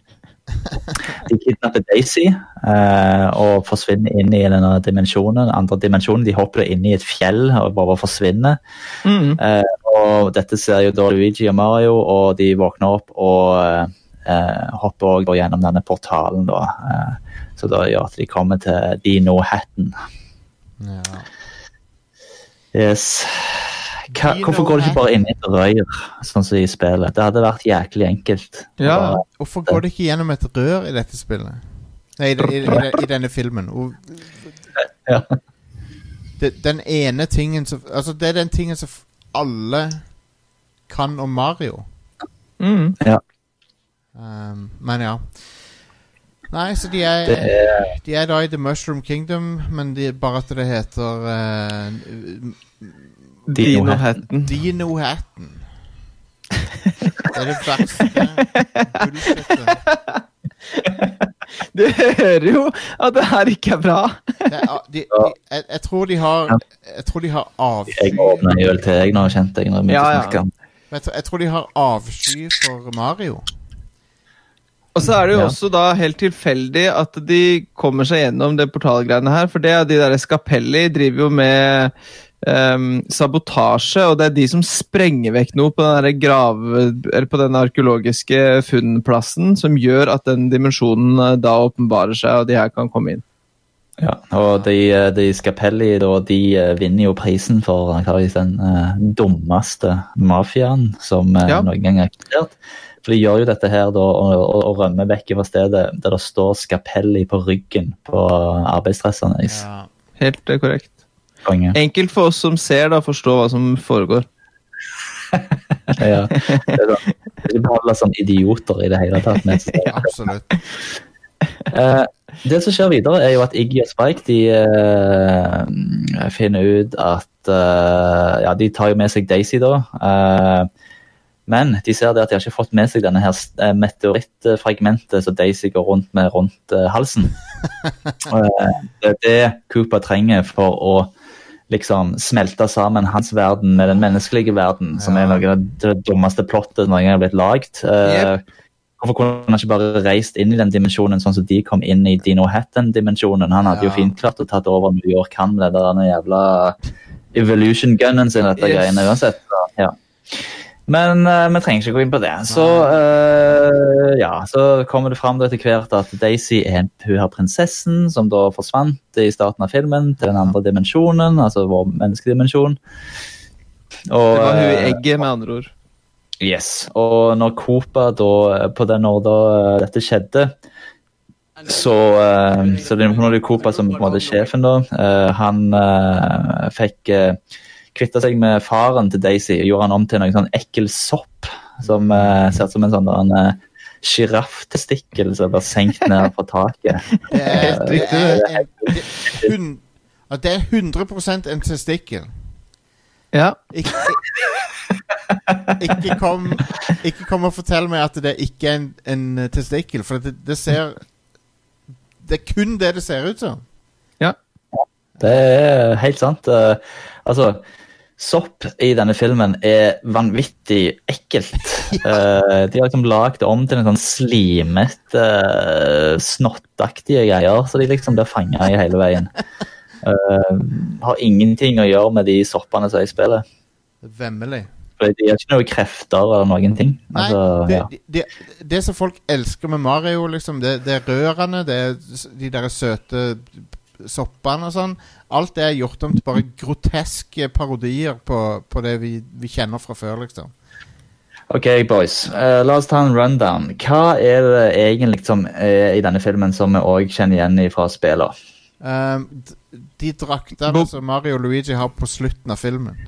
De kidnapper Daisy eh, og forsvinner inn i denne dimensjonen. andre dimensjonen. De hopper inn i et fjell og bare forsvinner. Mm. Eh, og dette ser jo da Luigi og Mario, og de våkner opp og eh, hopper også gjennom denne portalen. da. Så da gjør at de kommer til Dino Hatten. Ja. Yes. Hva, hvorfor går det ikke bare inn i et rør, sånn som i spillet? Det hadde vært jæklig enkelt. Ja. Bare- Hvorfor går det ikke gjennom et rør i dette spillet? Nei, i, i, i, i denne filmen. Og, Ja. det, den ene tingen som Altså, det er den tingen som alle kan om Mario. Mm. Um, men ja. Nei, så de er, er de er da i The Mushroom Kingdom, men de, bare at det heter uh, Dino Dino Hatten. Hatten. Dino Hatten. Det er det verste bullshitet. Du hører jo at det her ikke er bra. Det er, de, de, jeg, jeg tror de har Jeg tror de har avsky Jeg åpner en øl til jeg nå, kjente jeg. når jeg Ja, ja. jeg, tror- jeg tror de har avsky for Mario. Og så er det jo Ja. også da helt tilfeldig at de kommer seg gjennom det portalgreiene her. For det er de der Skapelli driver jo med ehm, sabotasje, og det er de som sprenger vekk noe på den, grave, grav, eller på den arkeologiske funnplassen, som gjør at den dimensjonen eh, da åpenbarer seg, og de her kan komme inn. Ja, og de, eh, de Scapelli da, de eh, vinner jo prisen for den uh, dummeste mafiaen som Ja. noen gang er eksistert. For de gjør jo dette her da, og, og, og rømmer vekk fra stedet der det står Scapelli på ryggen på arbeidsdressene deres. Ja. Helt korrekt. Konge. Enkelt for oss som ser, da, forstå hva som foregår. Ja, det er sånn, de som idioter i det hele tatt. Ja, Absolutt. Eh, det som skjer videre, er jo at Iggy og Spike de uh, finner ut at uh, Ja, de tar jo med seg Daisy, da. men de ser det at de har ikke fått med seg denne her meteorittfragmentet som Daisy går rundt med rundt halsen. Det er det Cooper trenger for å liksom smelte sammen hans verden med den menneskelige verden, som Ja. er noe av det dummeste plottet som noen gang har blitt lagd. Yep. Hvorfor kunne han ikke bare reist inn i den dimensjonen sånn som de kom inn i Dino Hatton-dimensjonen? Han hadde jo fint klart å tatt over New York, han med den jævla evolution-gunnen sin, dette Yes. greiene uansett. Ja. Men uh, vi trenger ikke gå inn på det. Så uh, ja, så kommer det fram etter hvert at Daisy er hun her prinsessen som da forsvant i starten av filmen til den andre dimensjonen, altså vår menneskedimensjon. Og, Det var hun i eh, egget, med andre ord. Yes, og når Copa da, på den når da dette skjedde, så, uh, så det er er Copa som på en måte sjefen da, han fikk eh, kvitte seg med faren til Daisy, og gjorde han om til noen sånn ekkel sopp, som uh, ser ut som en sånn der, en eh, som blir senkt ned fra taket. Det er, Helt det riktig, er, det er 100 en testikkel. Ja. Ikke, ikke, kom, ikke kom og fortell meg at det ikke er en, en testikkel, for det, det ser Det er kun det det ser ut som. Ja. Det er helt sant. Eh, altså, sopp i denne filmen er vanvittig ekkelt. Eh, de har liksom lagd det om til en sånn slimete, uh, snottaktige greier, så de liksom blir fanga i hele veien. Uh, har ingenting å gjøre med de soppene som jeg spiller. Vemmelig. For de har ikke noen krefter eller noen ting. Nei, Altså, det, ja. det, det, det som folk elsker med Mario, liksom, det, det er rørene, det er de der søte soppene og sånn. Alt det er gjort om til bare groteske parodier på, på det vi, vi kjenner fra før, liksom. Ok, boys. Uh, la oss ta en rundown. Hva er det egentlig som er i denne filmen som vi òg kjenner igjen fra spillene? Um, de draktene som Mario og Luigi har på slutten av filmen.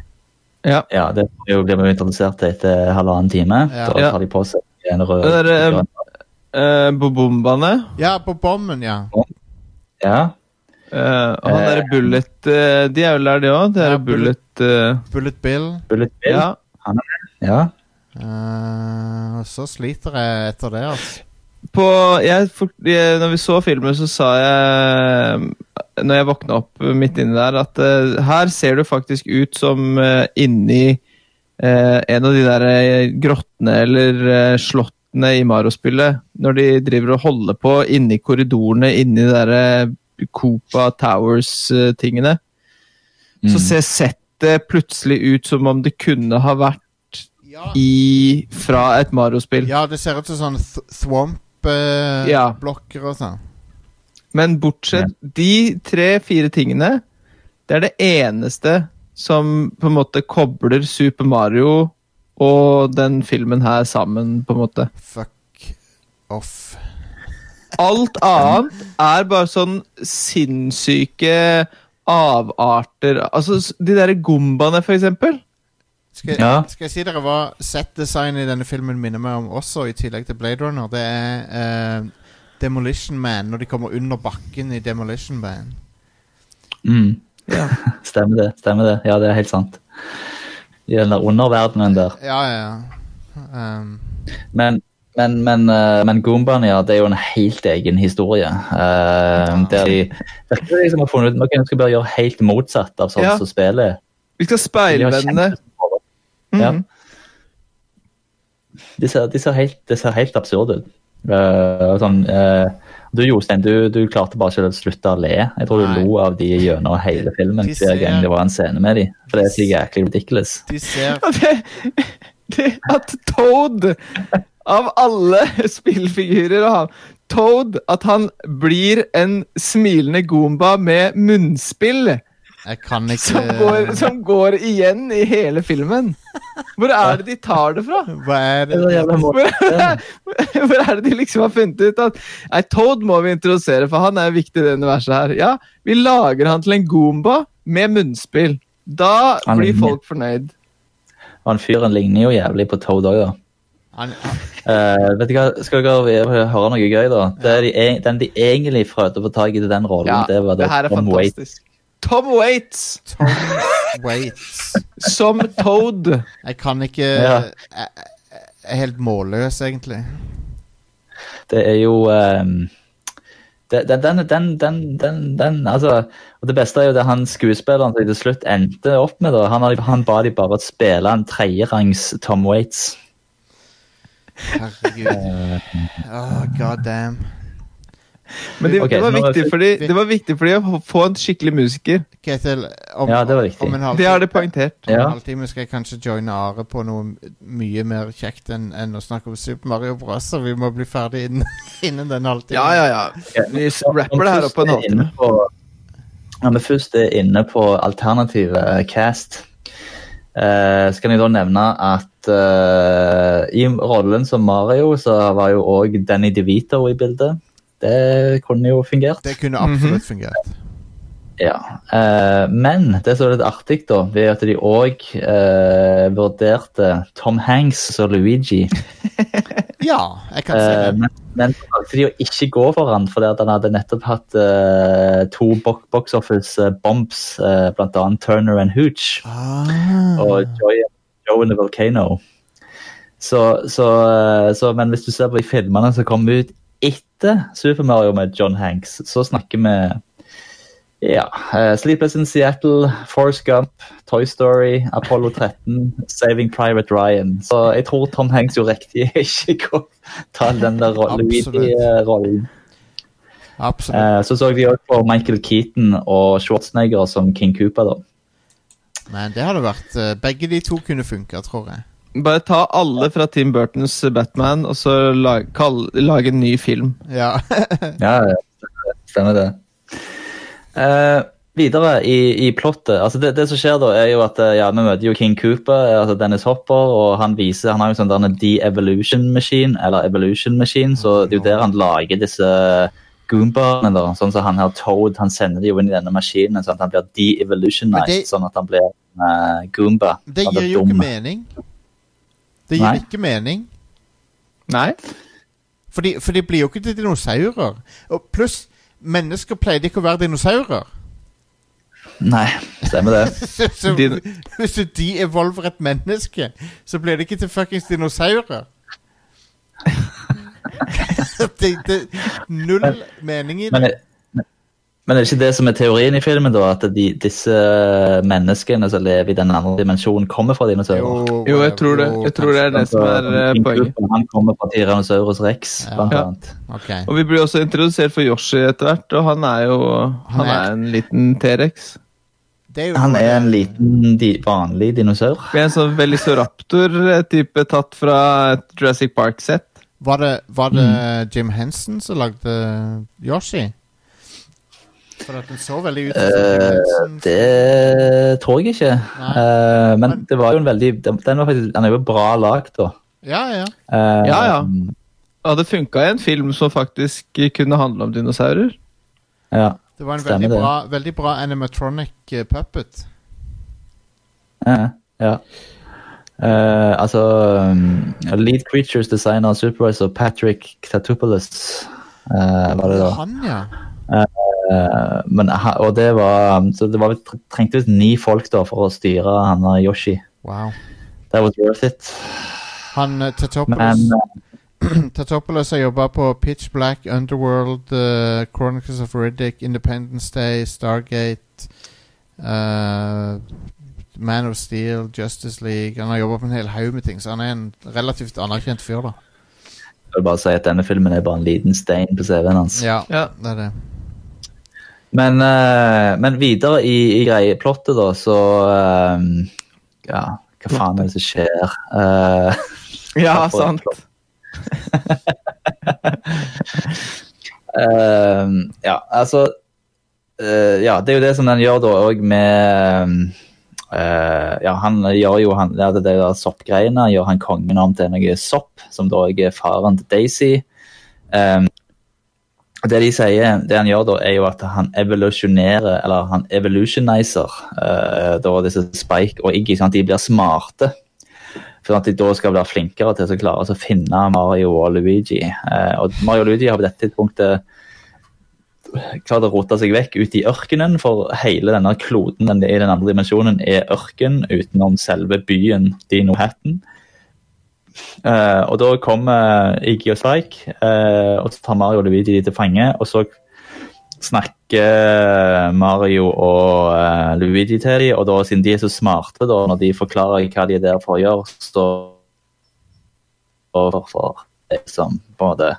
ja. Ja, det blir vi introdusert til etter halvannen time. Ja. Da tar de på seg en rød Det der, eh, Bobombaene. Ja, på bommen, ja. Ja. Eh, og han derre Bullet uh, De er vel der, de òg? Det er Ja, Bullet uh, Bullet Bill. Bullet Bill. Ja. ja. Uh, og så sliter jeg etter det, altså. På, jeg, for, jeg, når vi så filmen, så sa jeg Når jeg våkna opp midt inni der, at eh, her ser det faktisk ut som eh, inni eh, en av de der eh, grottene eller eh, slottene i Mario-spillet. Når de driver og holder på inni korridorene inni de eh, Towers-tingene. Så Mm. ser settet plutselig ut som om det kunne ha vært Ja, i, fra et Mario-spill. ja det ser ut som sånn th Ja. Thwomp-blokker og sånn. Men bortsett de tre-fire tingene, det er det eneste som på en måte kobler Super Mario og den filmen her sammen, på en måte. Fuck off. Alt annet er bare sånn sinnssyke avarter. Altså de derre gombaene, for eksempel. Skal, Ja. skal jeg si dere hva set-designet i denne filmen minner meg om også, i tillegg til Blade Runner? Det er uh, Demolition Man, når de kommer under bakken i Demolition Man. Mm. Ja. Stemmer det. stemmer det. Ja, det er helt sant. I den der underverdenen der. Ja, ja. Um, Men, men, men, eh, men Goombaen, ja, det er jo en helt egen historie. Uh, der de virker liksom har funnet ut Noen skal bare gjøre helt motsatt av sånn Ja. som spillet. Vi skal De speilvende. kjempestor- Ja. De ser, de ser, helt, de ser helt absurde ut. Uh, sånn, uh, du Jostein, du, du klarte bare ikke å slutte å le. Jeg tror Nei. du lo av de gjennom hele filmen De hver gang det var en scene med de. For det er så jæklig ridiculous. De ser det, det at Toad, av alle spillfigurer å ha Toad, at han blir en smilende Goomba med munnspill Jeg kan ikke som går, som går igjen i hele filmen. Hvor er det de tar det fra? Hva er Det Hvor, hvor er det de liksom har funnet ut at Nei, Toad må vi introdusere, for han er viktig i det universet her. Ja, vi lager han til en Goomba med munnspill. Da blir folk fornøyd. Han fyren ligner jo jævlig på Toad òg, da. Han, han, Uh, vet du hva, Skal dere høre noe gøy, da? Det er de, e- den de egentlig prøvde å få tak i til den rollen, Ja, det var da det her er Tom Waits. Tom Waits Tom Waits. som Toad. Jeg kan ikke Ja. jeg, jeg er helt målløs, egentlig. Det er jo det, den, den, den, den, altså, og Det beste er jo det han skuespilleren som til slutt endte opp med. Han, han ba de bare spille en tredjerangs Tom Waits. Herregud. Oh, God damn. Men det, okay, det, var viktig det- fordi, det var viktig fordi å få en skikkelig musiker. Ketil, om, Ja, det var riktig. om en Det har det poengtert. om en halvtime skal jeg kanskje joine Are på noe mye mer kjekt enn enn å snakke om Super Mario Bros. Så vi må bli ferdig innen, innen den halvtimen. Ja, ja, ja. Vi rapper det her opp på en halvtime. Når vi først er inne på alternative eh, cast, eh, så kan jeg da nevne at eh, i rollen som Mario, så var jo òg Danny DeVito i bildet. Det kunne jo fungert. Det kunne absolutt fungert. Ja, eh, Men det som er litt artig, da, er at de òg eh, vurderte Tom Hanks som Luigi. Ja, jeg kan se Eh, det. men, men valgte de å ikke gå for han, fordi at han hadde nettopp hatt eh, to bo box office eh, bombs, eh, annet Turner and Hooch Ah. og Joy, Joe in the Volcano. Så, så, så, men hvis du ser på de filmene som kom ut etter Super Mario med John Hanks, så snakker vi ja, uh, Sleepless in Seattle, Forrest Gump, Toy Story, Apollo 13, Saving Private Ryan. Så jeg tror Tom Hanks gjorde riktig i ikke å ta den der. Luigi-rollen. Absolutt. Uh, Så så de også på Michael Keaton og Schwarzenegger som King Cooper. da. Men det hadde vært Begge de to kunne funka, tror jeg. Bare ta alle fra Tim Burtons Batman og så lag, kall, lage en ny film. Ja. Ja, ja, stemmer det. Uh, videre i, i plottet. altså det, det som skjer da, er jo at eh, ja, vi møter jo King Cooper, altså Dennis Hopper, og han viser, han har jo sånn der en de-evolution machine, eller evolution machine, så det er jo der han lager disse Goombaene, da. Sånn som han her Toad, han sender de jo inn i denne maskinen, sånn at han blir de-evolutionized, sånn at han blir uh, Goomba. Det gir jo ikke mening. Det gir Nei. ikke mening. Nei? For de, for de blir jo ikke til dinosaurer. Og pluss, mennesker pleide ikke å være dinosaurer. Nei, stemmer det. Så, så, Din- hvis du de-evolver et menneske, så blir det ikke til fuckings dinosaurer. det, det Null mening i det. men er det ikke det som er teorien i filmen, da? At de, disse menneskene som lever i den andre dimensjonen, kommer fra dinosaurer? Jo, jeg tror det. Jeg tror det er det som er eh, poenget. Han kommer fra Tyrannosaurus rex, Ja. blant Ja. annet. Ok. Og vi blir også introdusert for Yoshi etter hvert, og han er jo Han er- en liten T-rex. Er Han er en liten, di, vanlig dinosaur. En sånn velisoraptor-type tatt fra et Jurassic Park-sett. Var det, var det Mm. Jim Henson som lagde Yoshi? For at den så veldig ut Eh, Henson. det tror jeg ikke. Eh, men Men- det var jo en veldig den var faktisk, den er jo bra lagd, da. Ja, ja. Uh, Ja, ja. det funka i en film som faktisk kunne handle om dinosaurer. ja. Det var en veldig bra, veldig bra animatronic puppet. Ja, ja. Uh, altså um, Lead Creatures designer supervisor Patrick Tatopoulos uh, var det da. Han, ja. Eh, men, og det var Så det var, trengte visst ni folk da for å styre han og Yoshi. Wow. That was worth it. Han uh, Men Tetopoulos har jobba på Pitch Black, Underworld, uh, Chronicles of Riddick, Independence Day, Stargate uh, Man of Steel, Justice League Han har jobba på en hel haug med ting, så han er en relativt anerkjent fyr, da. Jeg vil bare si at denne filmen er bare en liten stein på CV-en hans. Ja, Ja. det er det. Men, eh, men videre i, i greieplottet, da, så eh, Ja, hva faen er det som skjer? Eh, Ja, sant. Uh, ja, altså uh, Ja, det er jo det som den gjør da òg med uh, Ja, han gjør jo han, ja, det der soppgreiene gjør han kongen om til noe sopp, som da er faren til Daisy. Um, det de sier, det han gjør da, er jo at han evolusjonerer, eller han evolutionizer uh, da disse Spike og Iggy, sånn at de blir smarte. For at de da skal bli flinkere til å klare å finne Mario og Luigi. Uh, og Mario og Luigi har på dette tidspunktet klart å rote seg vekk ut i ørkenen, for hele denne kloden den i den andre dimensjonen er ørken utenom selve byen Dino Hatton. Eh, og da kommer Iggy og Spike, uh, og så tar Mario og Luigi de til fange, og så snakker Mario og uh, Luigi til dem, og da, siden de er så smarte, da, når de forklarer hva de er der for å gjøre, står overfor for det som på en måte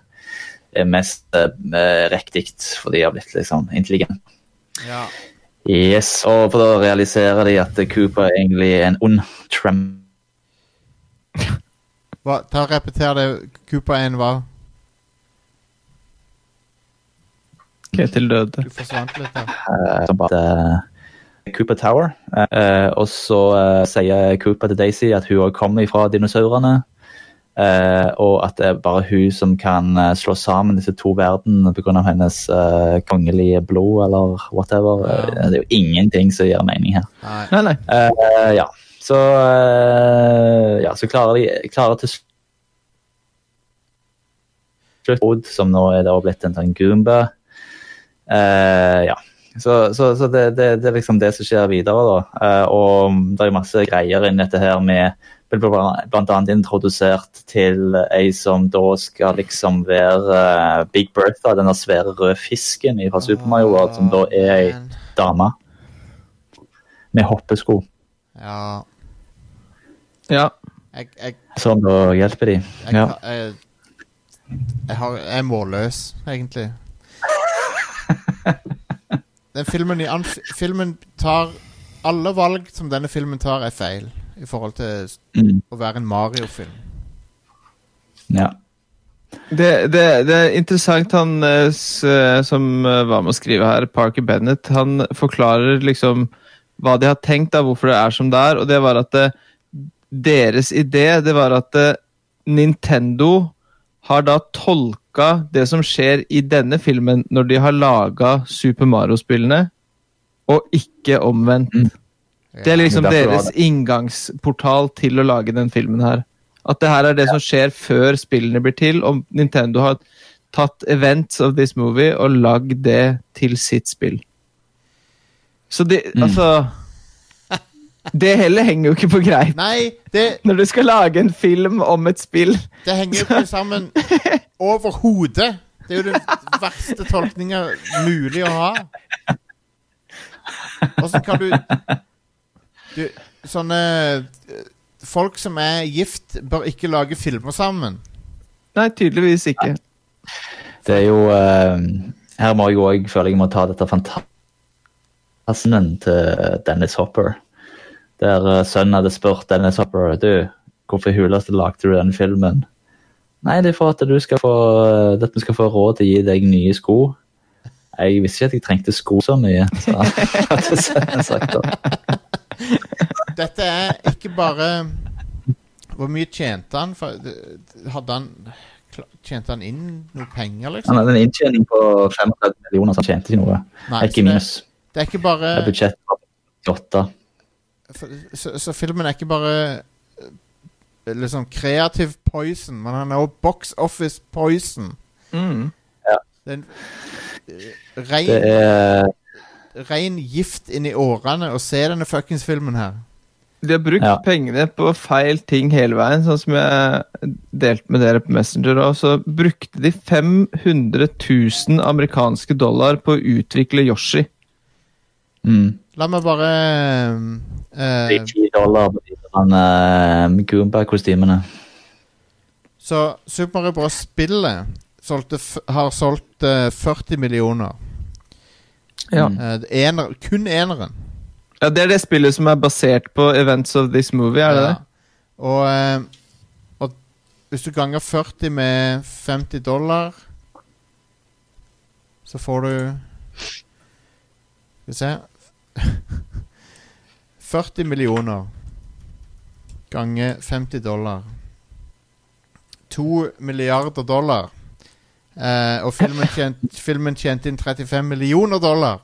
er mest riktig, for de har blitt liksom intelligente. Ja. Yes, og for da realiserer de at Cooper egentlig er en ond trem... Hva, ta og Repeter det. Cooper 1 hva? Ketil døde. Du forsvant litt der. eh, som bare eh, Cooper Tower. Uh, og så uh, sier Cooper til Daisy at hun òg kommer fra dinosaurene. eh, og at det er bare hun som kan eh, slå sammen disse to verdenene pga. hennes eh, kongelige blod eller whatever. Ja. Eh, det er jo ingenting som gir mening her. Nei. Nei, nei. Eh, ja. Så, eh, ja, så klarer de klarer til slutt som nå er da blitt en sånn Goomba. Uh, ja. Så, så, så det, det, det er liksom det som skjer videre, da. Uh, og det er masse greier inni dette her med ble annet introdusert til ei som da skal liksom være uh, Big Bertha, denne svære røde fisken fra Super Mario World, som da er ei dame med hoppesko. Ja. Ja. Jeg, jeg, sånn å hjelper de. jeg, Ja. jeg, jeg, har, jeg er målløs, egentlig. Den filmen, filmen tar Alle valg som denne filmen tar, er feil i forhold til Mm. å være en Mario-film. ja. Det, det, det er interessant han eh, eh, som eh, var med å skrive her, Parker Bennett, han forklarer liksom hva de har tenkt, da, hvorfor det er som det er. Og det var at det, deres idé det var at eh, Nintendo har da tolka det som skjer i denne filmen, når de har laga Super Mario-spillene, og ikke omvendt. Mm. Det er liksom deres inngangsportal til å lage den filmen her. At det her er det som skjer før spillene blir til, og Nintendo har tatt events of this movie og lagd det til sitt spill. Så det, Mm. Det heller henger jo ikke på greip. Nei, det, Når du skal lage en film om et spill det henger jo ikke sammen overhodet. Det er jo den verste tolkninga mulig å ha. Åssen kan du, du Sånne eh, Folk som er gift, bør ikke lage filmer sammen. Nei, tydeligvis ikke. Det er jo eh, Her må jeg òg føle jeg må ta dette fantastiske til Dennis Hopper. Der eh, sønnen hadde spurt Dennis Hopper du, hvorfor huleste lagde du den filmen. Nei, det er for at du skal få, eh, at vi skal få råd til å gi deg nye sko. Jeg visste ikke at jeg trengte sko så mye. Så hadde sønnen sagt da. Dette er ikke bare Hvor mye tjente han? For, hadde han Tjente han inn noe penger, Han liksom? hadde en inntjening på 35 millioner, så han tjente ikke noe. Nei, Ikke minus. det, det er ikke bare Det er budsjett på 8. så, så filmen er ikke bare eh, liksom kreativ poison, men han er også box office poison. Mm. Det er en eh, rein, Det er rein gift inni årene å se denne fuckings filmen her. De har brukt Ja. pengene på feil ting hele veien, sånn som jeg delte med dere på Messenger. Og så brukte de 500 000 amerikanske dollar på å utvikle Yoshi. Mm. La meg bare eh, Det er 10 dollar på de uh, Goomba-kostymene. Så Super Mario Bros. spillet solgte, har solgt uh, 40 millioner. Ja. Eh, ener, kun eneren. ja, Det er det spillet som er basert på Events of This Movie, er det Ja. det? Og, eh, og hvis du ganger 40 med 50 dollar Så får du Skal vi se 40 millioner ganger 50 dollar. 2 milliarder dollar. Eh, og filmen, tjent, filmen tjente inn 35 millioner dollar.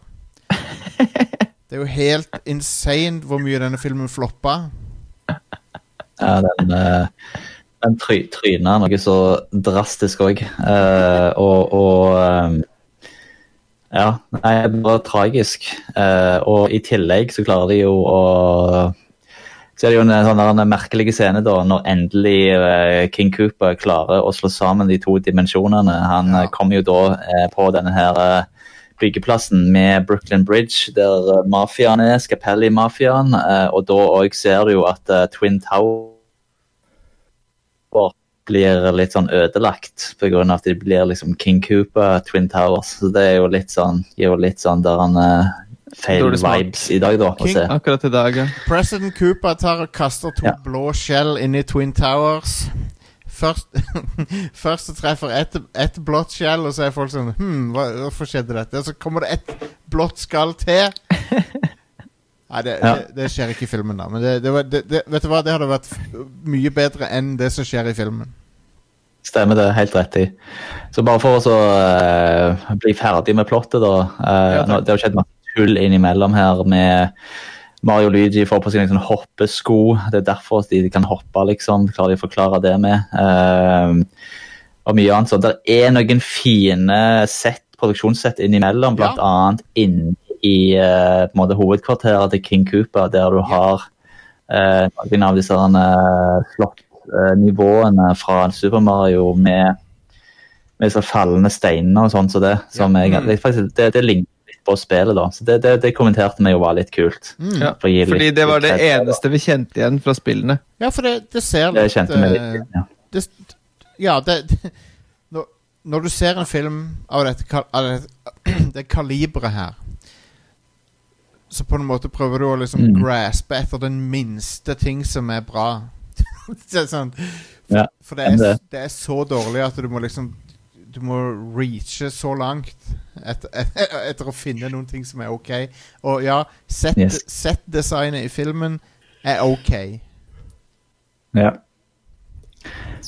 Det er jo helt insane hvor mye denne filmen floppa. Ja, den, eh, den tryna noe så drastisk òg. og og eh, Ja, nei, det bare tragisk. Eh, og i tillegg så klarer de jo å Så er det jo en sånn merkelig scene da, når endelig eh, King Cooper klarer å slå sammen de to dimensjonene. Han Ja. eh, kommer jo da eh, på denne her eh, byggeplassen med Brooklyn Bridge, der mafiaen er, Scapelli-mafiaen. og da òg ser du jo at Twin Tower blir litt sånn ødelagt pga. at de blir liksom King Cooper Twin Towers. Så det er jo litt sånn, gir jo litt sånn der han eh, feil vibes i dag, da. King- se. Akkurat i dag, ja. President Cooper tar og kaster to Ja. blå skjell inn i Twin Towers. Først, først så treffer ett et blått skjell, og så er folk sånn Hm, hva, hvorfor skjedde dette? Og så kommer det ett blått skall til. Nei, det, Ja. det, det skjer ikke i filmen, da. Men det, det, var, vet du hva, det hadde vært mye bedre enn det som skjer i filmen. Stemmer det, helt rett i. Så bare for å så, eh, bli ferdig med plottet, da. Uh, Ja, nå, det har skjedd masse tull innimellom her med Mario Luigi får på seg en sånn hoppesko. Det er derfor de kan hoppe, liksom. Klarer de å forklare det med. Uh, og mye annet. sånt. det er noen fine sett, produksjonssett innimellom, blant Ja. annet inne i uh, på en måte, hovedkvarteret til King Cooper, der du har uh, noen av disse uh, slottnivåene fra Super Mario med, med disse fallende steinene og sånn så det. Som Ja. jeg, det, er faktisk, det, det ligner litt på spillet, da. Så det, det, det kommenterte vi jo var litt kult. ja. For å gi Fordi det var det litt eneste vi kjente igjen fra spillene. Ja, for det, det ser Det litt kjente vi litt eh, igjen, ja. det, Ja, det, det når, når du ser en film av dette, av dette det kaliberet her Så på en måte prøver du å liksom Mm. graspe etter den minste ting som er bra. det er sånn Ja, For det er, det. er så dårlig at du må liksom Du må reache så langt etter, etter, etter å finne noen ting som er ok. Og ja, set, Yes. set-designet i filmen er ok. Ja.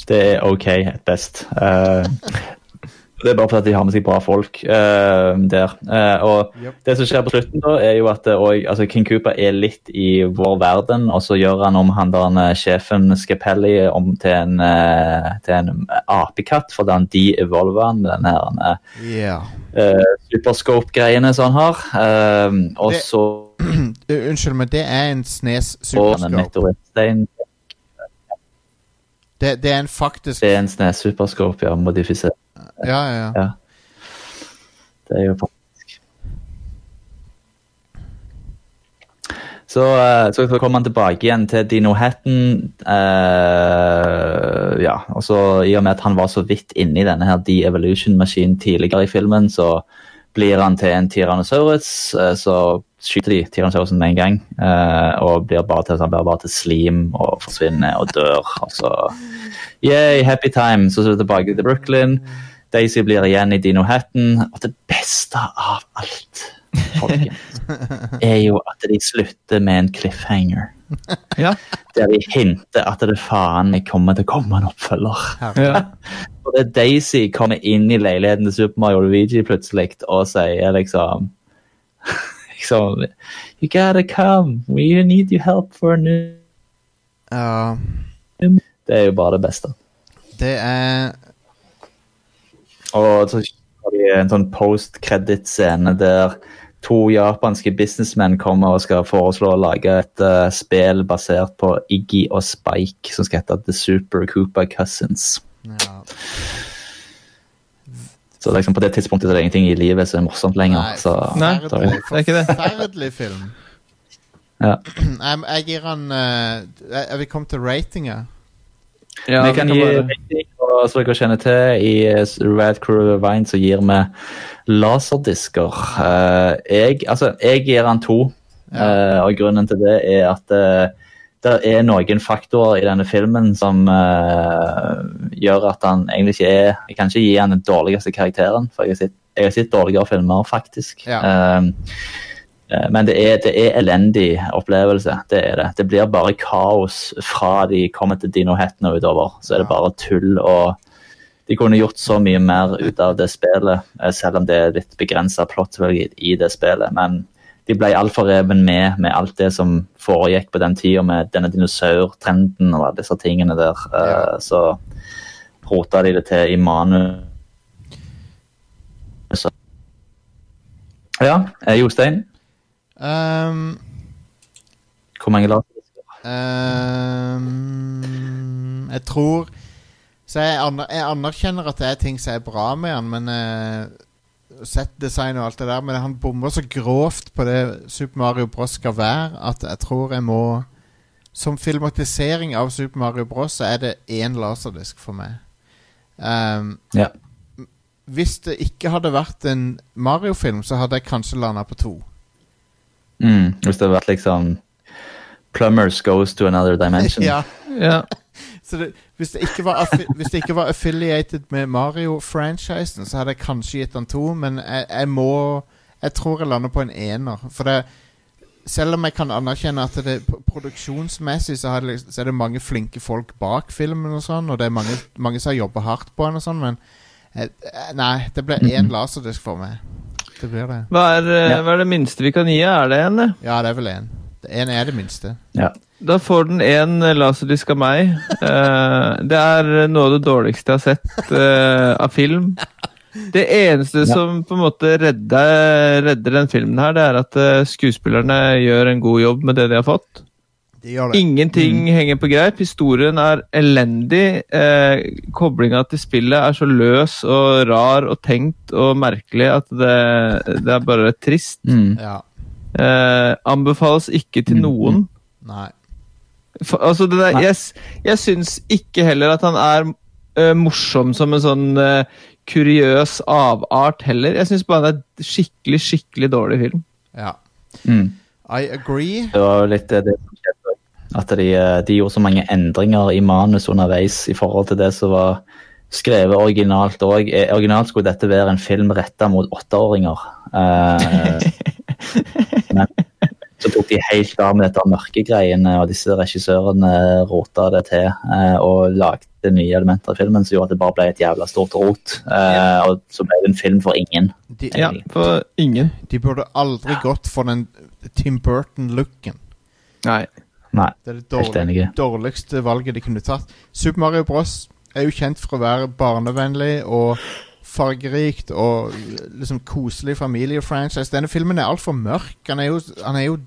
Det er OK at best. Eh, det er bare fordi de har med seg bra folk uh, der. Uh, og Yep. det som skjer på slutten, da, er jo at uh, altså King Cooper er litt i vår verden, og så gjør han om han der sjefen Scapelli om til en, til en apekatt, fordi han de-evolver han med den her eh, superscope-greiene som han har. Og Det- så Unnskyld, men det er en Snes superscope. Det, det er en faktisk Det er en Snes superscope, ja, modifisert. Ja, ja, ja. Det er jo faktisk Så, eh, så kommer han tilbake igjen til Dino Hatton. eh, ja, og så I og med at han var så vidt inni denne her de-evolution-maskinen tidligere i filmen, så blir han til en Tyrannosaurus. eh, så skyter de Tyrannosaurusen med en gang, eh, og blir bare til, han blir bare til slim og forsvinner og dør. og så Yay, happy time. Så er det tilbake til Brooklyn. Daisy blir igjen i Dino Hatton. Og det beste av alt, folkens, er jo at de slutter med en cliffhanger. Ja. Der de hinter at det faen meg kommer til å komme en oppfølger. ja. Og det Daisy kommer inn i leiligheten til Super Mario Luigi plutselig og sier liksom liksom You gotta come. We need your help for a new uh. Det er jo bare det beste. det er Og så har de en sånn post-credit-scene der to japanske businessmenn kommer og skal foreslå å lage et uh, spill basert på Iggy og Spike, som skal hete The Super Cooper Cousins. Ja. Så liksom på det tidspunktet så er det ingenting i livet som er morsomt lenger. Nei, så, Nei, det er ikke det. Forferdelig film. ja. Jeg, jeg gir han uh, jeg vil komme til ratinga. Ja, vi kan gi rating, og så dere kjenner til, i eh, Rad Crew Vine så gir vi laserdisker. Eh, jeg, altså, jeg gir han to, eh, og grunnen til det er at det er noen faktorer i denne filmen som uh, gjør at han egentlig ikke er Jeg kan ikke gi han den dårligste karakteren, for jeg har sett, jeg har sett dårligere filmer, faktisk. Ja. Eh, Men det er, det er elendig opplevelse. Det er det. Det blir bare kaos fra de kommer til Dino og utover. Så er det bare tull og De kunne gjort så mye mer ut av det spillet, eh, selv om det er litt begrensa plott i det spillet. Men de ble altfor reven med med alt det som foregikk på den tida, med denne dinosaurtrenden og alle disse tingene der. Eh, Så rota de det til i manus. Ja, eh, Jostein? Um, Hvor mange lag? um, jeg tror Så jeg, aner, jeg anerkjenner at det er ting som er bra med han, men uh, Settdesign og alt det der, men han bommer så grovt på det Super Mario Bros. skal være, at jeg tror jeg må Som filmatisering av Super Mario Bros. så er det én laserdisk for meg. Um, Ja. hvis det ikke hadde vært en Mario-film, så hadde jeg kanskje landa på to. Mm, hvis det hadde vært liksom Plumbers goes to another dimension. ja. Ja. Så det, hvis, det ikke var hvis det ikke var affiliated med Mario-franchisen, så hadde jeg kanskje gitt den to, men jeg, jeg må Jeg tror jeg lander på en ener. For det Selv om jeg kan anerkjenne at det pro- produksjonsmessig så, det, liksom- så er det mange flinke folk bak filmen, og sånn Og det er mange, mange som har jobba hardt på den, og sånn men Nei, det ble én laserdisk for meg. Det blir det. Hva er, eh, Ja. hva er det minste vi kan gi? Er det en. Ja, det er vel én. Én er det minste. Ja. Da får den en laserdisk av meg. Uh, det er noe av det dårligste jeg har sett uh, av film. Det eneste som på en måte redder, redder den filmen, her, det er at uh, skuespillerne gjør en god jobb med det de har fått. De gjør det. Ingenting henger på greip. Historien er elendig. Eh, Koblinga til spillet er så løs og rar og tenkt og merkelig at det, det er bare trist. Mm. Ja. Eh, anbefales ikke til noen. Nei. For, altså det der, Nei. jeg, jeg syns ikke heller at han er uh, morsom som en sånn uh, kuriøs avart heller. Jeg syns bare det er skikkelig, skikkelig dårlig film. Ja. Mm. I agree. Det var litt det, det som skjedde. At de, eh, de gjorde så mange endringer i manus underveis i forhold til det som var skrevet originalt òg. Originalt skulle dette være en film retta mot åtteåringer. Eh, men så tok de helt av med dette mørkegreiene, og disse regissørene rota det til eh, og lagde nye elementer i filmen som gjorde at det bare ble et jævla stort rot. Eh, Og så ble det en film for ingen. De, Ja, for ingen. de burde aldri gått for den Tim Burton-looken. Nei. Nei. Det er det dårlig, dårligste valget de kunne tatt. Super Mario Bros. er jo kjent for å være barnevennlig og fargerikt og liksom koselig familiefranchise. Denne filmen er altfor mørk. Han er jo, han er jo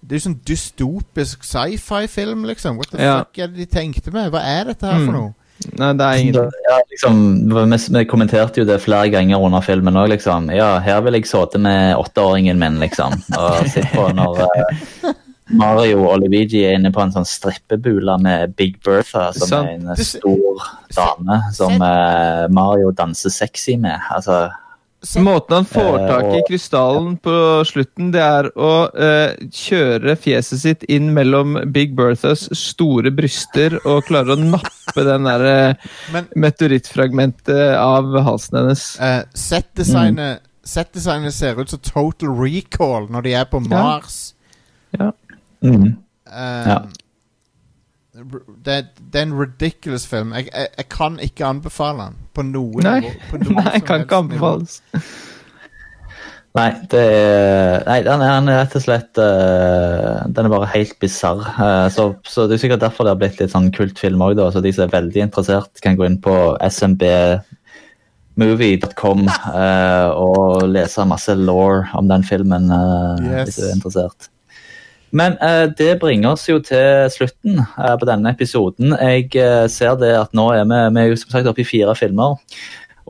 Det er jo sånn dystopisk sci-fi-film, liksom. What the Ja. fuck er det de tenkte med? Hva er dette her for Mm. noe? Nei, det er ingenting. Ja, liksom, vi, vi kommenterte jo det flere ganger under filmen òg, liksom. Ja, her vil jeg sittet med åtteåringen min, liksom. Og sitte på når eh, Mario og Luigi er inne på en sånn strippebule med Big Bertha, som sånn. er en stor dame som uh, Mario danser sexy med. Altså, Måten han får Eh, tak i krystallen på slutten, det er å uh, kjøre fjeset sitt inn mellom Big Berthas store bryster og klare å nappe den der meteorittfragmentet av halsen hennes. uh, settdesignet Settdesignet ser ut som Total Recall når de er på Mars. Mm. Um, Ja. det, det er en ridiculous film. Jeg, jeg, jeg kan ikke anbefale den på noe Nei. På noe Nei, kan ikke anbefales. Nei, det er Nei, den er, den er rett og slett uh, Den er bare helt bisarr. Uh, så, så det er sikkert derfor det har blitt litt sånn kultfilm òg. Så de som er veldig interessert, kan gå inn på SMB movie.com eh, og lese masse law om den filmen eh, Yes. hvis du er interessert. Men eh, det bringer oss jo til slutten eh, på denne episoden. Jeg eh, ser det at nå er vi, vi er jo som sagt oppe i fire filmer.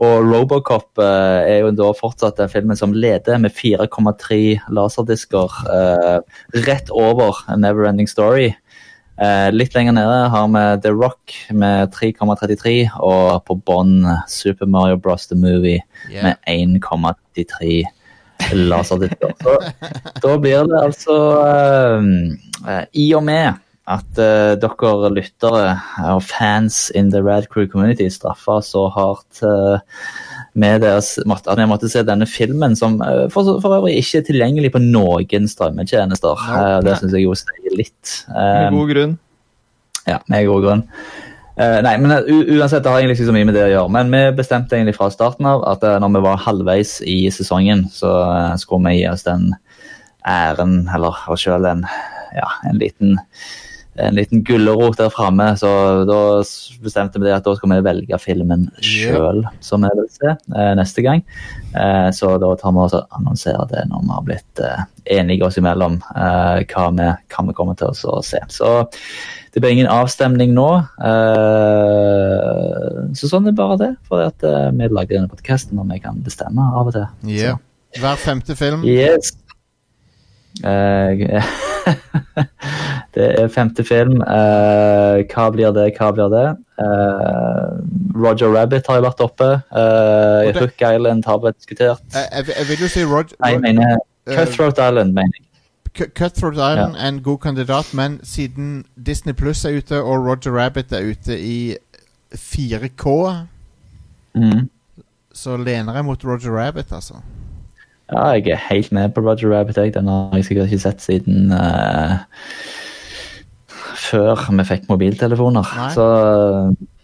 Og Robocop eh, er jo da fortsatt den filmen som leder med 4,3 laserdisker. eh, rett over Neverending Story. Eh, litt lenger nede har vi The Rock med 3,33, og på bånn Super Mario Bros. The Movie Yeah. med 1,33 laserdisker. Så da blir det altså eh, eh, I og med at eh, dere lyttere og fans in the Rad Crew community straffa så hardt eh, med deres at vi måtte se denne filmen, som eh, for, for øvrig ikke er tilgjengelig på noen strømmetjenester. Det syns jeg jo sier litt. Med god grunn. ja, med god grunn. Eh, nei, men uh, uansett, det har egentlig ikke så mye med det å gjøre. Men vi bestemte egentlig fra starten av at uh, når vi var halvveis i sesongen, så uh, skulle vi gi oss den æren, eller oss sjøl en, ja, en liten en liten gulrot der framme, så da bestemte vi det at da skal vi velge filmen sjøl, som vi vil se eh, neste gang. Eh, så da tar vi og annonserer det når vi har blitt eh, enige oss imellom eh, hva, vi, hva vi kommer til å se. Så det blir ingen avstemning nå. eh, så sånn er bare det. For at eh, vi lager denne podkasten og vi kan bestemme av og til. Yeah. Hver femte film. Yes. Eh, det er femte film. Uh, hva blir det, hva blir det? Uh, Roger Rabbit har jo vært oppe. Uh, det- Hook Island har vært diskutert. Jeg, jeg, vil jo si Roger... Nei, jeg mener Cutthroat Island, mener jeg. Cutthroat Island er en god kandidat, men siden Disney Plus er ute og Roger Rabbit er ute i 4K, Mm. så lener jeg mot Roger Rabbit, altså. Ja, jeg er helt med på Roger Rabbit. Jeg. Den har jeg sikkert ikke sett siden uh, før vi fikk mobiltelefoner. Nei. Så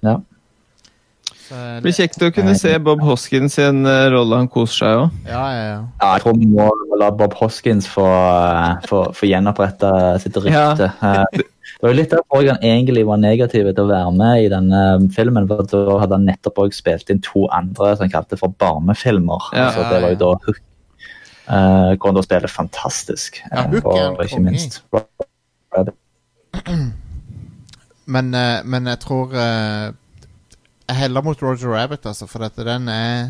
ja. Så, eh, Det blir kjekt å kunne se Bob Hoskins i en eh, rolle han koser seg òg. Ja, ja, ja. Ja, jeg tror vi må la Bob Hoskins få, eh, få, få gjenopprette sitt rykte. Ja. Det var jo litt derfor han egentlig var negativ til å være med i denne filmen. for Da hadde han nettopp spilt inn to andre som han kalte for barnefilmer. Ja. så det var jo da Hook. Uh, Kondo spiller fantastisk. Ja, eh, en og ikke minst. Men, eh, men jeg tror uh, Jeg heller mot Roger Rabbit, altså, for at den er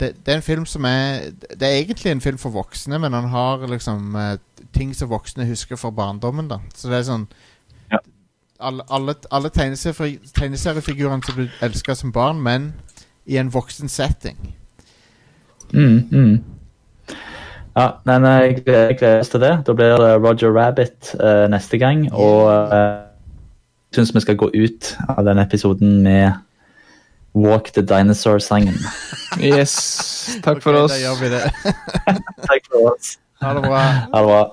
det, det er en film som er Det er egentlig en film for voksne, men han har liksom eh, ting som voksne husker fra barndommen. da Så det er sånn Ja. Alle, alle, alle tegneseriefigurene som du elska som barn, men i en voksen setting. Mm, mm. Ja, men jeg gleder oss til det. Da blir det Roger Rabbit uh, neste gang. Og uh, jeg syns vi skal gå ut av denne episoden med Walk the Dinosaur-sangen. Yes. Takk for oss. Da gjør vi det. Takk for oss. Ha det bra. Ha det bra.